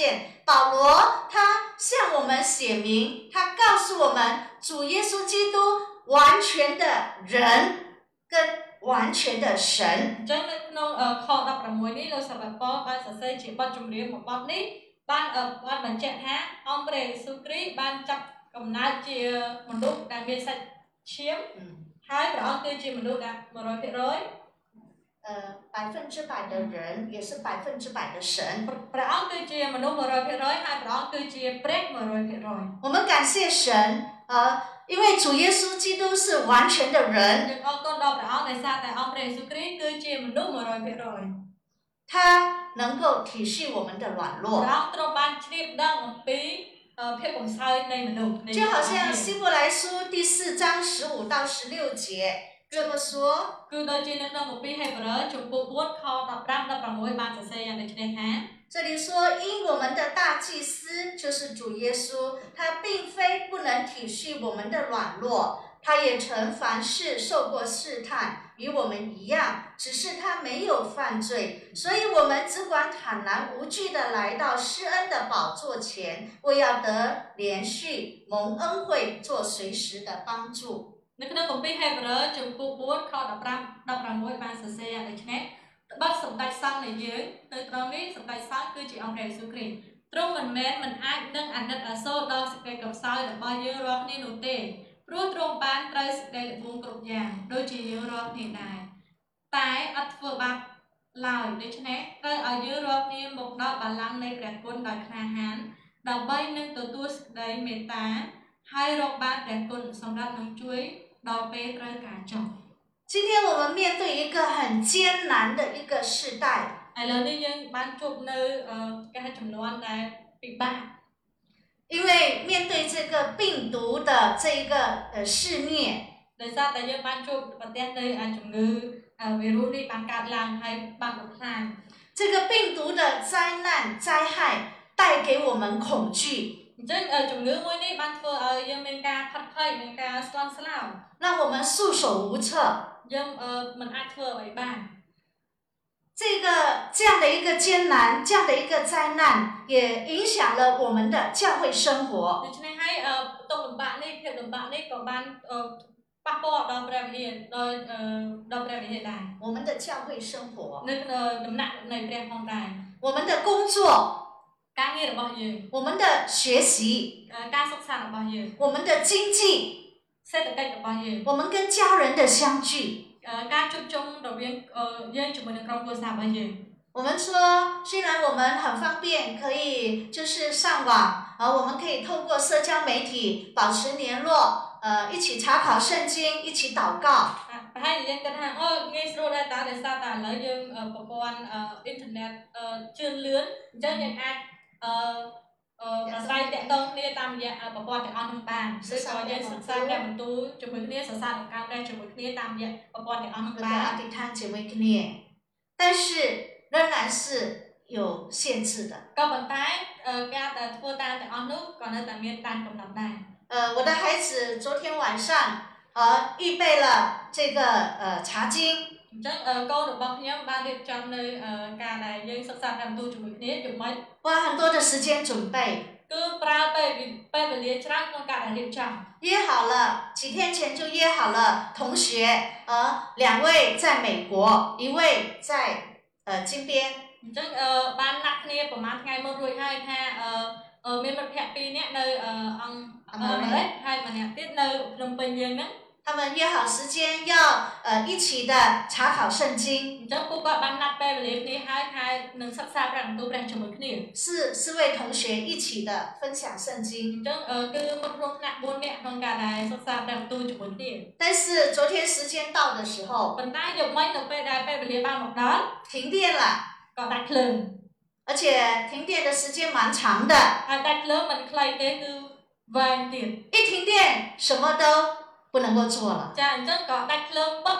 保罗他向我们写明，他告诉我们主耶稣基督完全的人跟完全的神。 អញ្ចឹងនៅ ក្នុងអឺខ16នេះលោកសាវកប៉ូលបានសរសេរជាបទចម្រៀងមួយបទនេះបានអឺបានបញ្ជាក់ថាអង្គព្រះយេស៊ូវគ្រីស្ទបានចាប់កំណើតជាមនុស្សដែលមានសាច់ឈាម 嗯， ហើយព្រះអង្គគឺជាមនុស្សដែល100% 呃，百分之百的人也是百分之百的神。 ព្រះអង្គគឺជាមនុស្ស100%ហើយព្រះអង្គគឺជាព្រះ100% 我们感谢神，呃， 因为主耶稣基督是完全的人。他能够体恤我们的软弱。就好像希伯来书第四章十五到十六节。这么说。 គឺដូចជានៅក្នុងគម្ពីរហេព្រើរចំពោះ4ខ15 16បានសរសេរយ៉ាងដូចនេះថា 这里说，因我们的大祭司就是主耶稣，他并非不能体恤我们的软弱，他也曾凡事受过试探，与我们一样，只是他没有犯罪，所以我们只管坦然无惧的来到施恩的宝座前，为要得连续蒙恩惠，做随时的帮助。 នៅក្នុងគម្ពីរហេព្រើរចំពោះ4ខ15 16បានសរសេរយ៉ាងដូចនេះត្បិតសម្ដេចសង្ឃនៃយើងនៅត្រង់នេះសម្ដេចសង្ឃគឺជាអង្គព្រះយេស៊ូវគ្រីស្ទទ្រង់មិនមែនមិនអាចនឹងអាណិតអាសូរដល់សេចក្តីកំសោយរបស់យើងរាល់គ្នានោះទេព្រោះទ្រង់បានត្រូវសេចក្តីល្បួងគ្រប់យ៉ាងដូចជាយើងរាល់គ្នាដែរតែអត់ធ្វើបាបឡើយដូច្នេះត្រូវឲ្យយើងរាល់គ្នាមកដល់បល្ល័ង្កនៃព្រះគុណដោយក្លាហានដើម្បីនឹងទទួលសេចក្តីមេត្តាហើយរកបានព្រះគុណសម្រាប់នឹងជួយ 老百姓大众，今天我们面对一个很艰难的一个时代。哎，那你用曼族那呃干什么来避免？因为面对这个病毒的这一个呃肆虐。那啥，大家曼族把点那啊种个啊维罗那帮家郎还帮个看。这个病毒的灾难灾害带给我们恐惧。អញ្ចឹងអឺជំងឺមួយនេះបានធ្វើឲ្យយើងមានការផាត់ភ័យមានការស្លន់ស្លោ 让我们束手无策。 យើងអឺមិនអាចធ្វើអ្វីបាន 这个这样的一个艰难，这样的一个灾难，也影响了我们的教会生活。 ដូច្នេះហើយអឺបន្ទុកលំបាកនេះភាពលំបាកនេះក៏បានអឺប៉ះពាល់ដល់ព្រះវិហារដល់អឺដល់ព្រះវិហារដែរ 我们的教会生活， នៅក្នុងដំណាក់នៃព្រះផងដែរ 我们的工作， ការងាររបស់យើង 我们的学习， អឺការសិក្សារបស់យើង 我们的经济， សេដ្ឋកិច្ចរបស់យើង 我们跟家人的相聚。 អឺការជួបជុំរវាងអឺយើងជាមួយនឹងក្រុមគ្រួសាររបស់យើង 我们说，虽然我们很方便，可以就是上网，呃，我们可以透过社交媒体保持联络，呃，一起查考圣经，一起祷告。 ប្រហែលជាយើងគិតថាអូងាយស្រួលដែរតើដោយសារតែឥឡូវយើងអឺប្រព័ន្ធអឺអ៊ីនធឺណិតអឺជឿនលឿនអញ្ចឹងយើងអាច អឺអឺប្រស្រ័យតាក់ទងគ្នាតាមរយៈអឺប្រព័ន្ធទាំងអស់នោះបានឬក៏យើងសិក្សាព្រះបន្ទូលជាមួយគ្នាសរសើរដល់ការព្រះជាមួយគ្នាតាមរយៈប្រព័ន្ធទាំងអស់នោះ 跟 បាន 阿迪汤姐妹គ្នា但是仍然是有限制的。 ក៏ប៉ុន្តែអឺការដែលធ្វើតាមទាំងអស់នោះក៏នៅតែមានតាមកំណត់ដែរ 呃，我的孩子昨天晚上呃预备了这个呃茶经， អញ្ចឹងអឺកូនរបស់ខ្ញុំបានរៀបចំនៅអឺការដែលយើងសិក្សាព្រះបន្ទូលជាមួយគ្នាយប់មិញ 花很多的时间准备， គឺប្រើពេលវិពេលវេលាច្រើនក្នុងការដែលរៀបចំ 约好了几天前就约好了同学，呃，两位在美国，一位在呃金边。 អញ្ចឹងអឺបានណាត់គ្នាប្រហែលថ្ងៃមុនរួចហើយថាអឺអឺមានមិត្តភ័ក្តិពីរនាក់នៅអឺអង្គអឺអាមេរិកហើយម្នាក់ទៀតនៅភ្នំពេញយើងហ្នឹង 他们约好时间要呃一起的查考圣经是四位同学一起的分享圣经但是昨天时间到的时候停电了而且停电的时间蛮长的一停电什么都不能够做了， ចាអញ្ចឹងក៏ដាច់ភ្លើងបឹក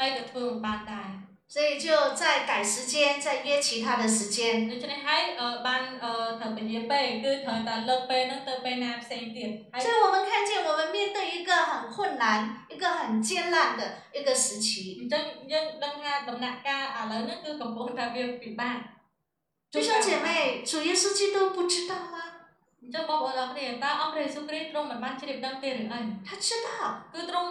អីក៏ធ្វើមិនបានដែរ 所以就再改时间，再约其他的时间。 ដូច្នេះហើយអឺបានអឺត្រូវពញាពេលគឺត្រូវតែលើកពេលហ្នឹងទៅពេលណាផ្សេងទៀតហើយ 所以我们看见我们面对一个很困难、一个很艰难的一个时期。 អញ្ចឹងយើងដឹងថាដំណាក់កាលឥឡូវហ្នឹងគឺកំពុងតែវាពិបាក 弟兄姐妹，主耶稣基督不知道吗？ ចុះបងប្អូនទាំងនេះតើអង្គរេសុគ្រីត្រង់មិនបានជ្រាបដឹងទេឬអីថាឈិតាគឺត្រង់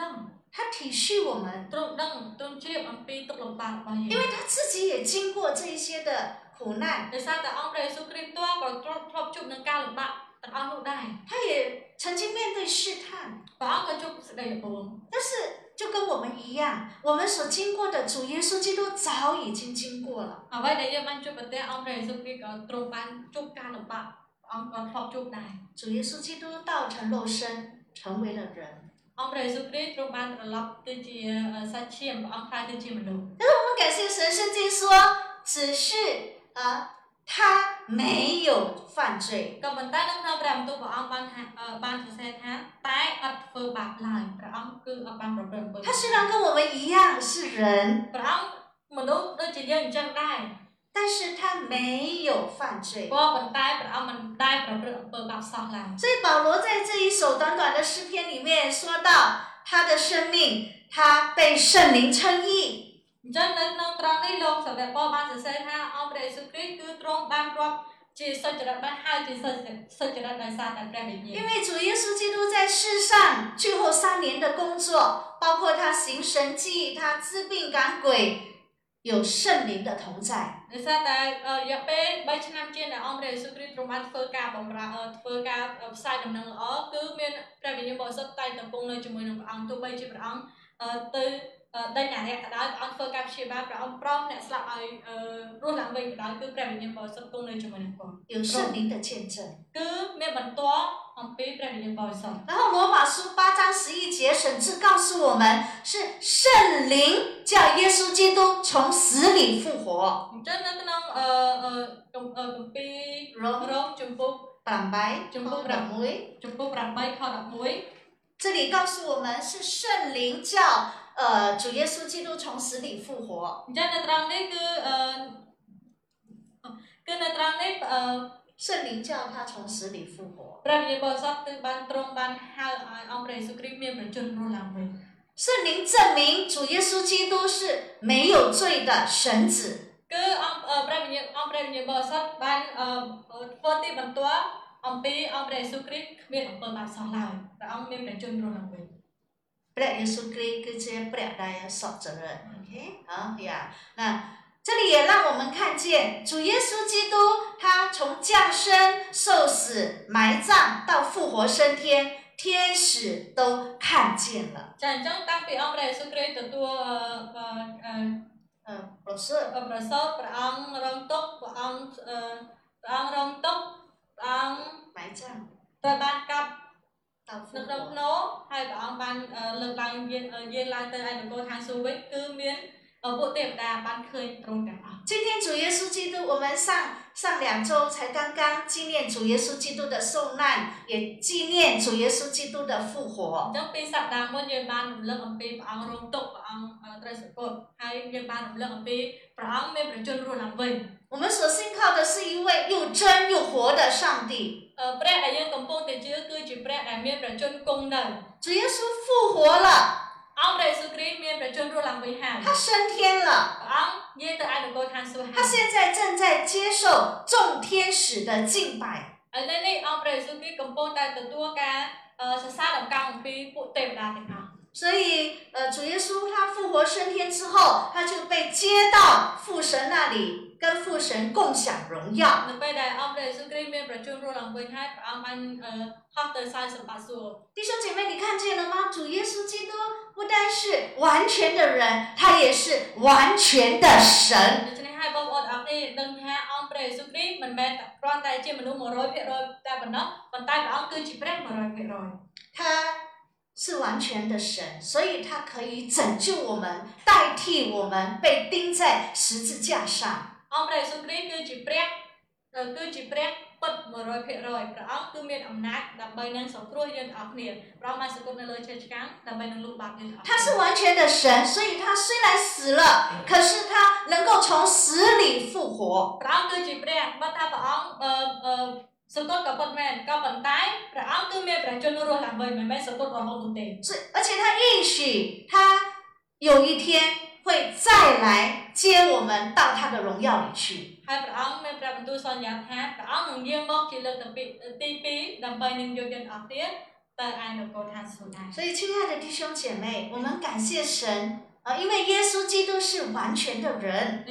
ដឹងថាទីឈឺវិញត្រង់ដឹងត្រង់ជ្រាបអំពីទុក្ខលំបាករបស់យើងព្រោះថា自己也经过这些的苦难ដោយសារតែអង្គរេសុគ្រីតក៏ត្រង់ធ្លាប់ជួបនឹងការលំបាកទាំងអស់នោះដែរថាយេ曾经面对试探，把阿个就不是那个崩，但是就跟我们一样，我们所经过的主耶稣基督早已经经过了。阿外的耶曼就不带阿们耶稣基督，都搬就干了吧。វគ្រីស្ទក៏ទ្រង់បានជួបការលំបាកព្រះអង្គក៏ធ្លាប់ជួបដែរ 主耶稣基督道成肉身，成为了人。 អង្គព្រះយេស៊ូវគ្រីស្ទទ្រង់បានត្រឡប់ទៅជាសាច់ឈាមព្រះអង្គខ្លាយទៅជាមនុស្ស 我们感谢神，圣经说，只是啊、他没有犯罪， ក៏ប៉ុន្តែនៅក្នុងព្រះបន្ទូលព្រះអង្គបានថាអឺបានសរសេរថាតែអត់ធ្វើបាបឡើយព្រះអង្គគឺអត់បានប្រព្រឹត្តអំពើ 他虽然跟我们一样是人， ព្រះអង្គមនុស្សដូចជាយើងអញ្ចឹងដែរ 但是他没有犯罪。我们带，我们带。所以保罗在这一首短短的诗篇里面说到他的生命，他被圣灵称义。能，他。因为主耶稣基督在世上最后三年的工作，包括他行神迹、他治病赶鬼、有圣灵的同在。 ដោយសារតែអឺរយៈពេល3ឆ្នាំជាងដែលអង្គព្រះយេស៊ូវគ្រីស្ទទ្រង់បានធ្វើការបម្រើអឺធ្វើការផ្សាយដំណឹងល្អគឺមានព្រះវិញ្ញាណបរិសុទ្ធតែងតែគង់នៅជាមួយនឹងព្រះអង្គទោះបីជាព្រះអង្គអឺទៅអ អឺដេញអារៈក៏ដោយព្រះអង្គធ្វើការព្យាបាលព្រះអង្គប្រោសអ្នកស្លាប់ឲ្យអឺរស់ឡើងវិញក៏ដោយគឺព្រះវិញ្ញាណបរិសុទ្ធគង់នៅជាមួយនឹងគាត់ 有圣灵的见证。 គឺមានបន្ទាល់អំពីព្រះវិញ្ញាណបរិសុទ្ធ 放杯里面。然后罗马书八章十一节，神志告诉我们是圣灵叫耶稣基督从死里复活。你讲能不能呃呃。这里告诉我们是圣灵叫呃主耶稣基督从死里复活。Dan terang ni ke អញ្ចឹងនៅត្រង់នេះគឺអឺគឺនៅត្រង់នេះអឺ 圣灵叫他从死里复活。 ព្រះវិញ្ញាណបរិសុទ្ធគឺបានទ្រង់បានហៅឲ្យអង្គព្រះយេស៊ូវគ្រីស្ទមានប្រជញ្ញរស់ឡើងវិញ 圣灵证明主耶稣基督是没有罪的神子。 គឺអង្គអឺព្រះវិញ្ញាណអង្គព្រះវិញ្ញាណបរិសុទ្ធបានអឺធ្វើទីបន្ទាល់អំពីអង្គព្រះយេស៊ូវគ្រីស្ទគ្មានអំពើបាបសោះឡើយព្រះអង្គមានប្រជញ្ញរស់ឡើងវិញ ព្រះ耶稣基督这些ព្រះដែល受责任，OK 啊呀，那 这里也让我们看见主耶稣基督他从降生、受死、埋葬到复活升天，天使都看见了。 ចាអញ្ចឹងតាំងពីអង្គព្រះយេស៊ូវគ្រីស្ទទទួលអឺអឺអឺ 嗯，不是， ប្រសោតព្រះអង្គរងទុកព្រះអង្គអឺព្រះអង្គរងទុកព្រះអង្គ 埋葬 ត្រូវបានកាប់ 到复 នៅក្នុង 活。 ភ្នោហើយព្រះអង្គបានអឺលើកឡើងយានអឺយានឡើងទៅឯនគរឋានសួគ៌វិញគឺមាន 哦不，对？懂啊。今天主耶稣基督，我们上上两周才刚刚纪念主耶稣基督的受难，也纪念主耶稣基督的复活。我们所信靠的是一位又真又活的上帝。呃，主耶稣复活了。他升天了他现在正在接受众天使的敬拜所以，呃，主耶稣他复活升天之后，他就被接到父神那里，跟父神共享荣耀。弟兄姐妹，你看见了吗？主耶稣基督不但是完全的人，他也是完全的神。他。是完全的神，所以他可以拯救我们，代替我们被钉在十字架上。 អង្គព្រះយេស៊ូវគ្រីស្ទគឺជាព្រះអឺគឺជាព្រះពិត100%ព្រះអង្គគឺមានអំណាចដើម្បីនឹងសង្គ្រោះយើងទាំងអស់គ្នាព្រះអង្គបានសគត់នៅលើឈើឆ្កាងដើម្បីនឹងលុបបាបយើងទាំងអស់ 他是完全的神，所以他虽然死了，可是他能够从死里复活。 ព្រះអង្គគឺជាព្រះបើថាព្រះអង្គអឺអឺ សង្កត់ក៏ពិតមែនក៏ប៉ុន្តែព្រះអង្គគឺមានព្រះជន្មរស់ឡើងវិញមិនមែនសង្កត់រហូតនោះទេ 所以，而且他应许他有一天会再来接我们到他的荣耀里去。 ហើយព្រះអង្គមានព្រះបន្ទូលសន្យាថាព្រះអង្គនឹងយាងមកជាលើកទី2ទី2ដើម្បីនឹងយកយើងអស់ទៀតទៅឯនគរឋានសួគ៌ដែរ 所以，亲爱的弟兄姐妹，我们感谢神啊、因为耶稣基督是完全的人，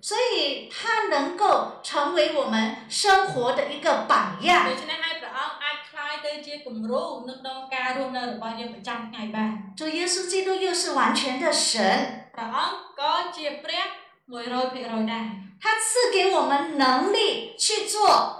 所以他能够成为我们生活的一个榜样。ดู主耶稣基督又是完全的神。他赐给我们能力去做。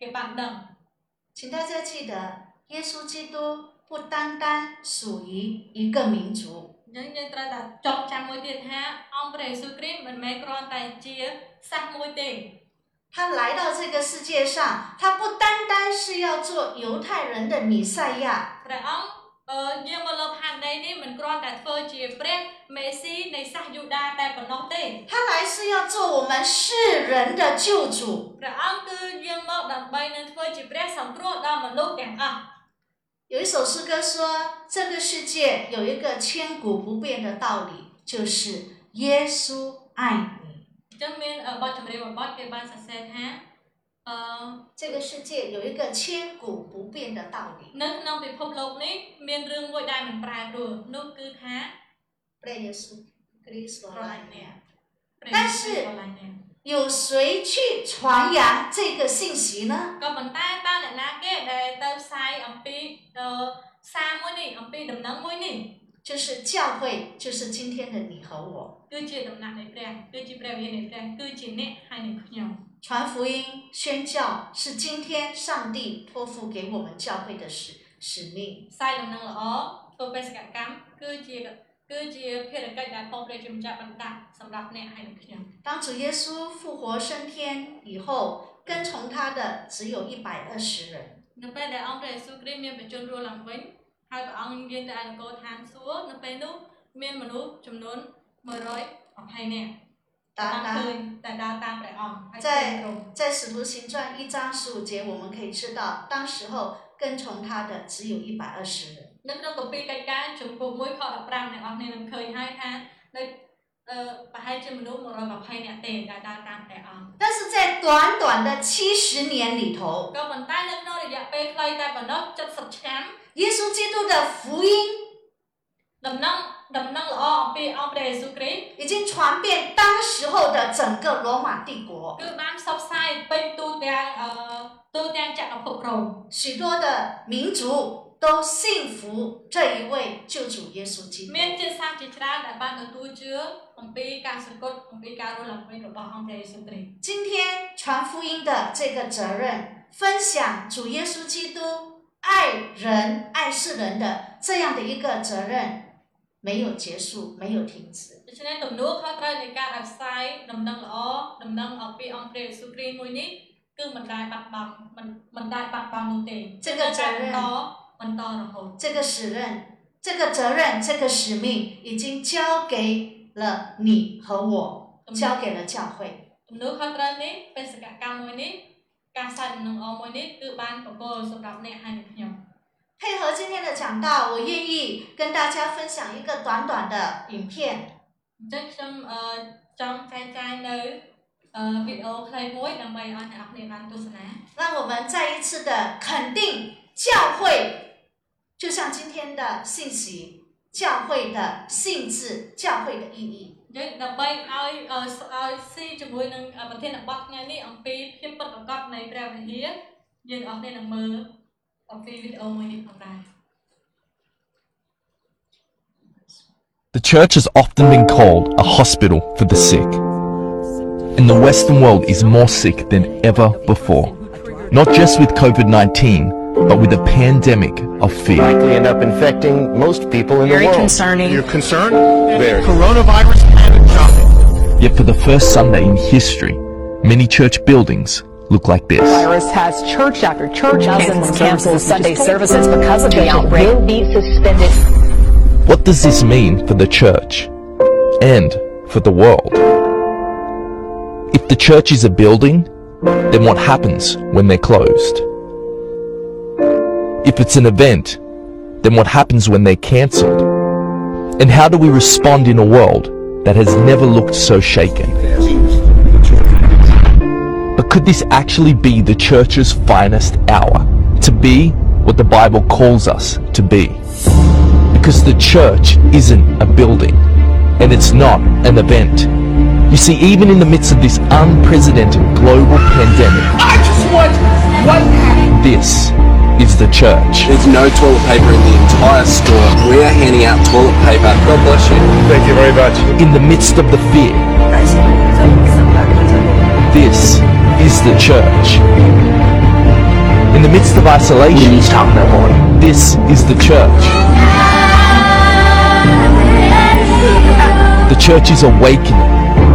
គេបានដឹង 请大家记得，耶稣基督不单单属于一个民族， អញ្ចឹងយើងត្រូវតែចងចាំមួយទៀតថាអង្គព្រះយេស៊ូវគ្រីស្ទមិនមែនគ្រាន់តែជាសាសមួយទេ 他来到这个世界上，他不单单是要做犹太人的弥赛亚， ព្រះអង្គ អឺយាងមកលើផែនដីនេះមិនគ្រាន់តែធ្វើជាព្រះមេស៊ីនៃសាសយូដាតែប៉ុណ្ណោះទេ 他来是要做我们世人的救主。 ព្រះអង្គគឺយាងមកដើម្បីនឹងធ្វើជាព្រះសង្គ្រោះដល់មនុស្សទាំងអស់ 有一首诗歌说，这个世界有一个千古不变的道理，就是耶稣爱你。 អញ្ចឹងមានអឺបទចម្រៀងមួយបទគេបានសរសេរថា អឺ 这个世界有一个千古不变的道理， នៅក្នុងពិភពលោកនេះមានរឿងមួយដែលមិនប្រែប្រួលនោះគឺថា 被耶稣基督 ស្រឡា 爱 ញ់ 你 អ្នក 啊。 ព្រះ 但 យេ 是 ស៊ូវស្រឡាញ់អ្នក 有谁去传扬这个信息呢？ ក៏ប៉ុន្តែតើអ្នកណាគេដែលទៅផ្សាយអំពីអឺសារមួយនេះអំពីដំណឹងមួយនេះ 就是教会，就是今天的你和我。 គឺជាដំណាក់នៃព្រះគឺជាព្រះវិញ្ញាណនៃព្រះគឺជាអ្នកហើយនឹងខ្ញុំ 传福音、宣教是今天上帝托付给我们教会的使使命。 ផ្សាយដំណឹងល្អធ្វើបេសកកម្មគឺជាគឺជាភារកិច្ចដែលផងព្រះជាម្ចាស់បានដាក់សម្រាប់អ្នកហើយនឹងខ្ញុំ 当主耶稣复活升天以后，跟从他的只有一百二十人。 នៅពេលដែលអង្គព្រះយេស៊ូវគ្រីស្ទមានបញ្ជូនរស់ឡើងវិញហើយព្រះអង្គយាងទៅឯនគរឋានសួគ៌នៅពេលនោះមានមនុស្សចំនួន120នាក់ 当 បានឃើ 当 ញតែដើរតាមព្រះអង្គហើយឃើញ 在 ទ្រង់ 在使徒行传一章十五节，我们可以知道，当时候跟从他的只有一百二十人。 នៅក្នុងគម្ពីរកិច្ចការជំពូក1ខ15អ្នកនរគ្នានឹងឃើញហើយថានៅអឺប្រហែលជាមនុស្ស120នាក់ទេដែលដើរតាមព្រះអង្គ 但是在短短的七十年里头， ក៏ប៉ុន្តែនៅក្នុងរយៈពេលខ្លីតែប៉ុណ្ណោះ70ឆ្នាំ 耶稣基督的福音 ដំណឹង 能不能哦，被阿布雷苏克已经传遍当时候的整个罗马帝国。许多的民族都信服这一位救主耶稣基督。今天传福音的这个责任，分享主耶稣基督爱人爱世人的这样的一个责任。没有结束，没有停止。 ដូច្នេះទំនួលខុសត្រូវនៃការផ្សាយដំណឹងល្អដំណឹងអំពីអង្គព្រះយេស៊ូវគ្រីស្ទមួយនេះគឺមិនដែលបាត់បង់មិនមិនដែលបាត់បង់នោះទេ 这个责任 បន្តបន្តរហូត 这个使任，这个责任，这个使命已经交给了你和我，交给了教会。 ទំនួលខុសត្រូវនេះបេសកកម្មមួយនេះការផ្សាយដំណឹងល្អមួយនេះគឺបានប្រគល់សម្រាប់អ្នកហើយនិងខ្ញុំ 配合今天的讲道，我愿意跟大家分享一个短短的影片。 អញ្ចឹងខ្ញុំអឺចង់ចែកចាយនៅអឺវីដេអូខ្លីមួយដើម្បីឲ្យអ្នកនរគ្នាបានទស្សនា 让我们再一次的肯定教会，就像今天的信息，教会的性质，教会的意义。 អញ្ចឹងដើម្បីឲ្យអឺសឲ្យស៊ីជាមួយនឹងប្រធានបទថ្ងៃនេះអំពីភាពពិតប្រាកដនៃព្រះវិហារយើងអរគ្នានឹងមើល The church has often been called a hospital for the sick. And the Western world is more sick than ever before. Not just with COVID 19, but with a pandemic of fear. likely end up infecting most people in Very the world. Very concerning. You're concerned? Very. Coronavirus panic shopping. Yet for the first Sunday in history, many church buildings look like this. virus has church after church dozens canceled Sunday services because of the outbreak. will be suspended. What does this mean for the church and for the world? If the church is a building, then what happens when they're closed? If it's an event, then what happens when they're cancelled? And how do we respond in a world that has never looked so shaken? But could this actually be the church's finest hour? To be what the Bible calls us to be? Because the church isn't a building, and it's not an event. You see, even in the midst of this unprecedented global pandemic, I just want one this is the church. There's no toilet paper in the entire store. We're handing out toilet paper. God bless you. Thank you very much. In the midst of the fear, this is the church. In the midst of isolation, this is the church. The church is awakening.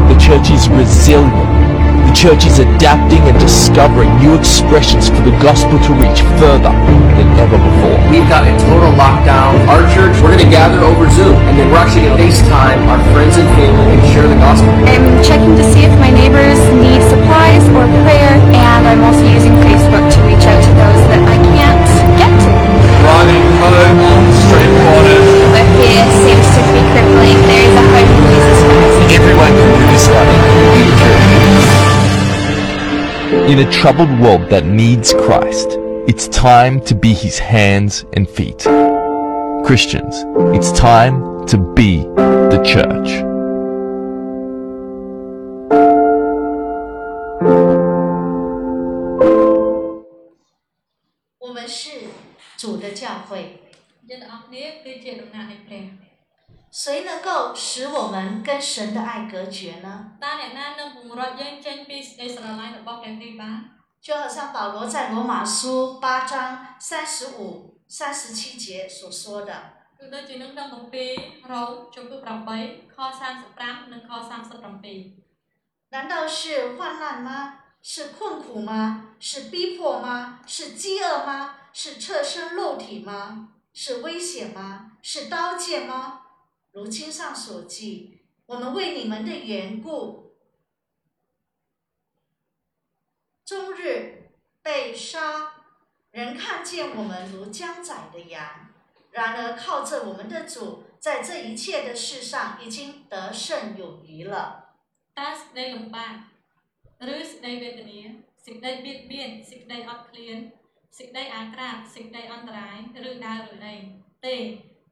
The church is resilient. The church is adapting and discovering new expressions for the gospel to reach further than ever before. We've got a total lockdown. Our church, we're going to gather over Zoom, and then we're actually going to FaceTime our friends and family and share the gospel. I'm checking to see if my neighbors need supplies or prayer, and I'm also using Facebook to reach out to those that I can't get to. Running home, straight waters. But fear seems to be crippling. There is a hope in Jesus Christ. Everyone can do this a troubled world that needs Christ, it's time to be his hands and feet. Christians, it's time to be the church. 谁能够使我们跟神的爱隔绝呢？就好像保罗在罗马书八章三十五三十七节所说的。难道是患难吗？是困苦吗？是逼迫吗？是饥饿吗？是侧身肉体吗？是危险吗？是刀剑吗？如经上所记，我们为你们的缘故，终日被杀。人看见我们如将宰的羊，然而靠着我们的主，在这一切的事上已经得胜有余了。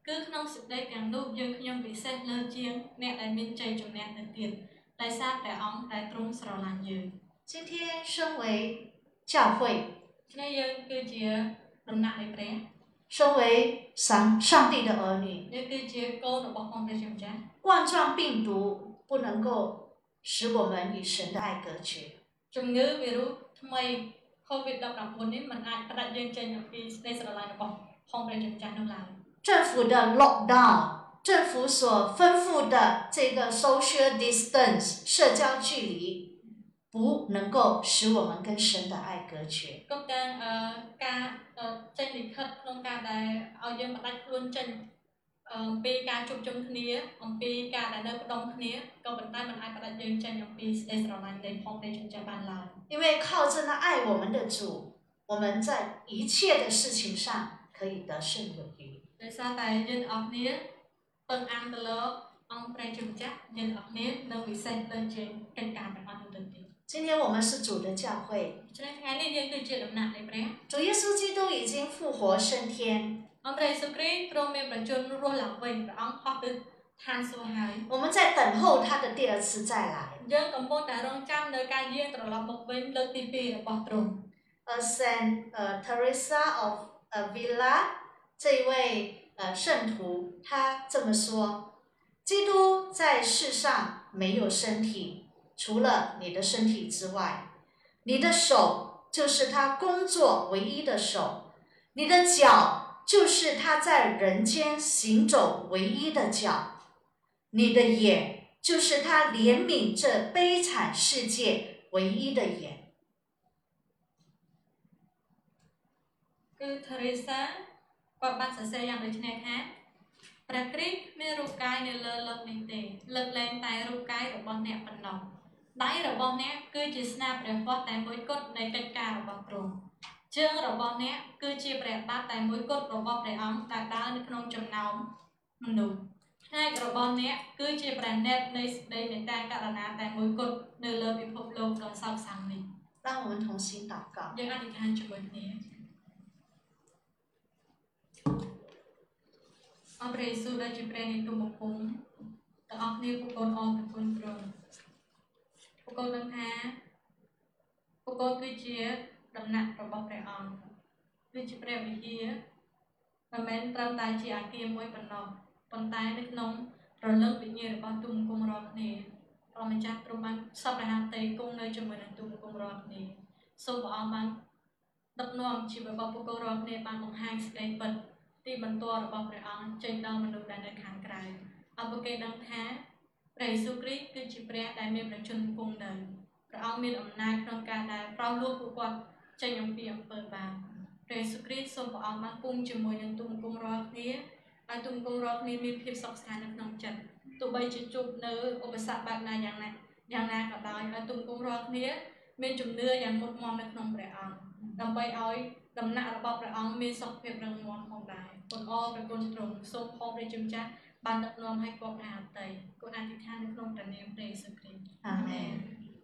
គឺក្នុងសេចក្តីទាំងនោះយើងខ្ញុំពិសេសលើជាងអ្នកដែលមានជ័យជំនះទៅទៀតដោយសារព្រះអង្គដែលទ្រង់ស្រឡាញ់យើង 今天身为教会， គ្នាយើងគឺជាដំណាក់នៃព្រះ 身为上上帝的儿女， យើងគឺជាកូនរបស់ព្រះព្រះជាម្ចាស់ 冠状病毒不能够使我们与神的爱隔绝。 ជំងឺវីរុសថ្មី COVID-19 នេះมันអាចផ្ដាច់យើងចេញអំពីសេចក្តីស្រឡាញ់របស់ផងព្រះជាម្ចាស់នោះឡើយ 政府的 lockdown，政府所吩咐的这个 social distance 社交距离，不能够使我们跟神的爱隔绝。 ក៏ទាំងអឺការអឺចេញលិខិតក្នុងការដែលឲ្យយើងផ្ដាច់ខ្លួនចេញអឺអំពីការជួបជុំគ្នាអំពីការដែលនៅផ្ដុំគ្នាក៏ប៉ុន្តែมันអាចផ្ដាច់យើងចេញអំពីសេចក្តីស្រឡាញ់នៃផងព្រះជាម្ចាស់បានឡើយ 因为靠着那爱我们的主，我们在一切的事情上可以得胜有余。 ដោយសារតែយើងទាំងអស់គ្នាពឹងអានទៅលើអង្គព្រះជាម្ចាស់យើងទាំងអស់គ្នានឹងពិសេសលើជាងកិច្ចការទាំងអស់នោះទៅទៀត 今天我们是主的教会， ដូច្នេះថ្ងៃនេះយើងគឺជាដំណាក់នៃព្រះ 主耶稣基督已经复活升天， អង្គព្រះយេស៊ូវគ្រីស្ទទ្រង់មានប្រជញ្ញរស់ឡើងវិញព្រះអង្គហោះទៅឋានសួគ៌ហើយ 我们在等候他的第二次再来。 យើងកំពុងតែរងចាំនៅការយាងត្រឡប់មកវិញលើកទី2របស់ទ្រង់ 呃，Saint 呃 Teresa of 呃 Villa 这一位呃圣徒，他这么说：基督在世上没有身体，除了你的身体之外，你的手就是他工作唯一的手，你的脚就是他在人间行走唯一的脚，你的眼就是他怜悯这悲惨世界唯一的眼。គឺ Teresa គាត់បានសរសេរយ៉ាងដូចនេះថាព្រះគ្រីស្ទមានរូបកាយនៅលើលោកនេះទេ លើកលែងតែរូបកាយរបស់អ្នកប៉ុណ្ណោះដៃរបស់អ្នកគឺជាស្នាព្រះវត្តតែមួយគត់នៃកិច្ចការរបស់ទ្រង់ជើងរបស់អ្នកគឺជាព្រះបាទតែមួយគត់របស់ព្រះអង្គដែលដើរនៅក្នុងចំណោមមនុស្សផ្នែករបស់អ្នកគឺជាព្រះណេតនៃសេចក្តីមេត្តាករណាតែមួយគត់នៅលើពិភពលោកដ៏សោកសៅនេះ让我们同心祷告。យើងអធិដ្ឋានជាមួយគ្នា អរព្រះយេស៊ូវដែលជាព្រះនៃទុំបង្គំទាំងអស់គ្នាពួកកូនអរទាំងគុណទ្រង់ពួកកូនដឹងថាពួកកូនគឺជាដំណាក់របស់ព្រះអង្គគឺជាព្រះវិហារមិនមែនត្រឹមតែជាអាគារមួយប៉ុណ្ណោះប៉ុន្តែនៅក្នុងរលឹកវិញ្ញាណរបស់ទុំបង្គំរាល់គ្នាព្រះម្ចាស់ទ្រង់បានសពរហតីគង់នៅជាមួយនឹងទុំបង្គំរាល់គ្នាសូមព្រះអង្គបានដឹកនាំជីវិតរបស់ពួកកូនរាល់គ្នាបានបង្ហាញសេចក្តីពិត ទីបន្ទាល់របស់ព្រះអង្គចេញដល់មនុស្សដែលនៅខាងក្រៅឲ្យពួកគេដឹងថាព្រះយេស៊ូវគ្រីស្ទគឺជាព្រះដែលមានប្រជញ្ញពងនៅព្រះអង្គមានអំណាចក្នុងការដែលប្រោសលោកពួកគាត់ចេញអំពីអំពើបាបព្រះយេស៊ូវគ្រីស្ទសូមព្រះអង្គបានគង់ជាមួយនឹងទុំគង់រាល់គ្នាឲ្យទុំគង់រាល់គ្នាមានភាពសុខសាន្តនៅក្នុងចិត្តទោះបីជាជួបនៅឧបសគ្គបែបណាយ៉ាងណាយ៉ាងណាក៏ដោយឲ្យទុំគង់រាល់គ្នាមានជំនឿយ៉ាងមុតមមនៅក្នុងព្រះអង្គដើម្បីឲ្យដំណាក់របស់ព្រះអង្គមានសុខភាពរឹងមាំផងដែរ គុណអរព្រះគុណទ្រង់សូមផងព្រះជំចាស់បានដឹកនាំឲ្យគប់ថាអតីគុណអធិដ្ឋាននៅក្នុងព្រះនាមព្រះយេស៊ូវគ្រីស្ទ阿门。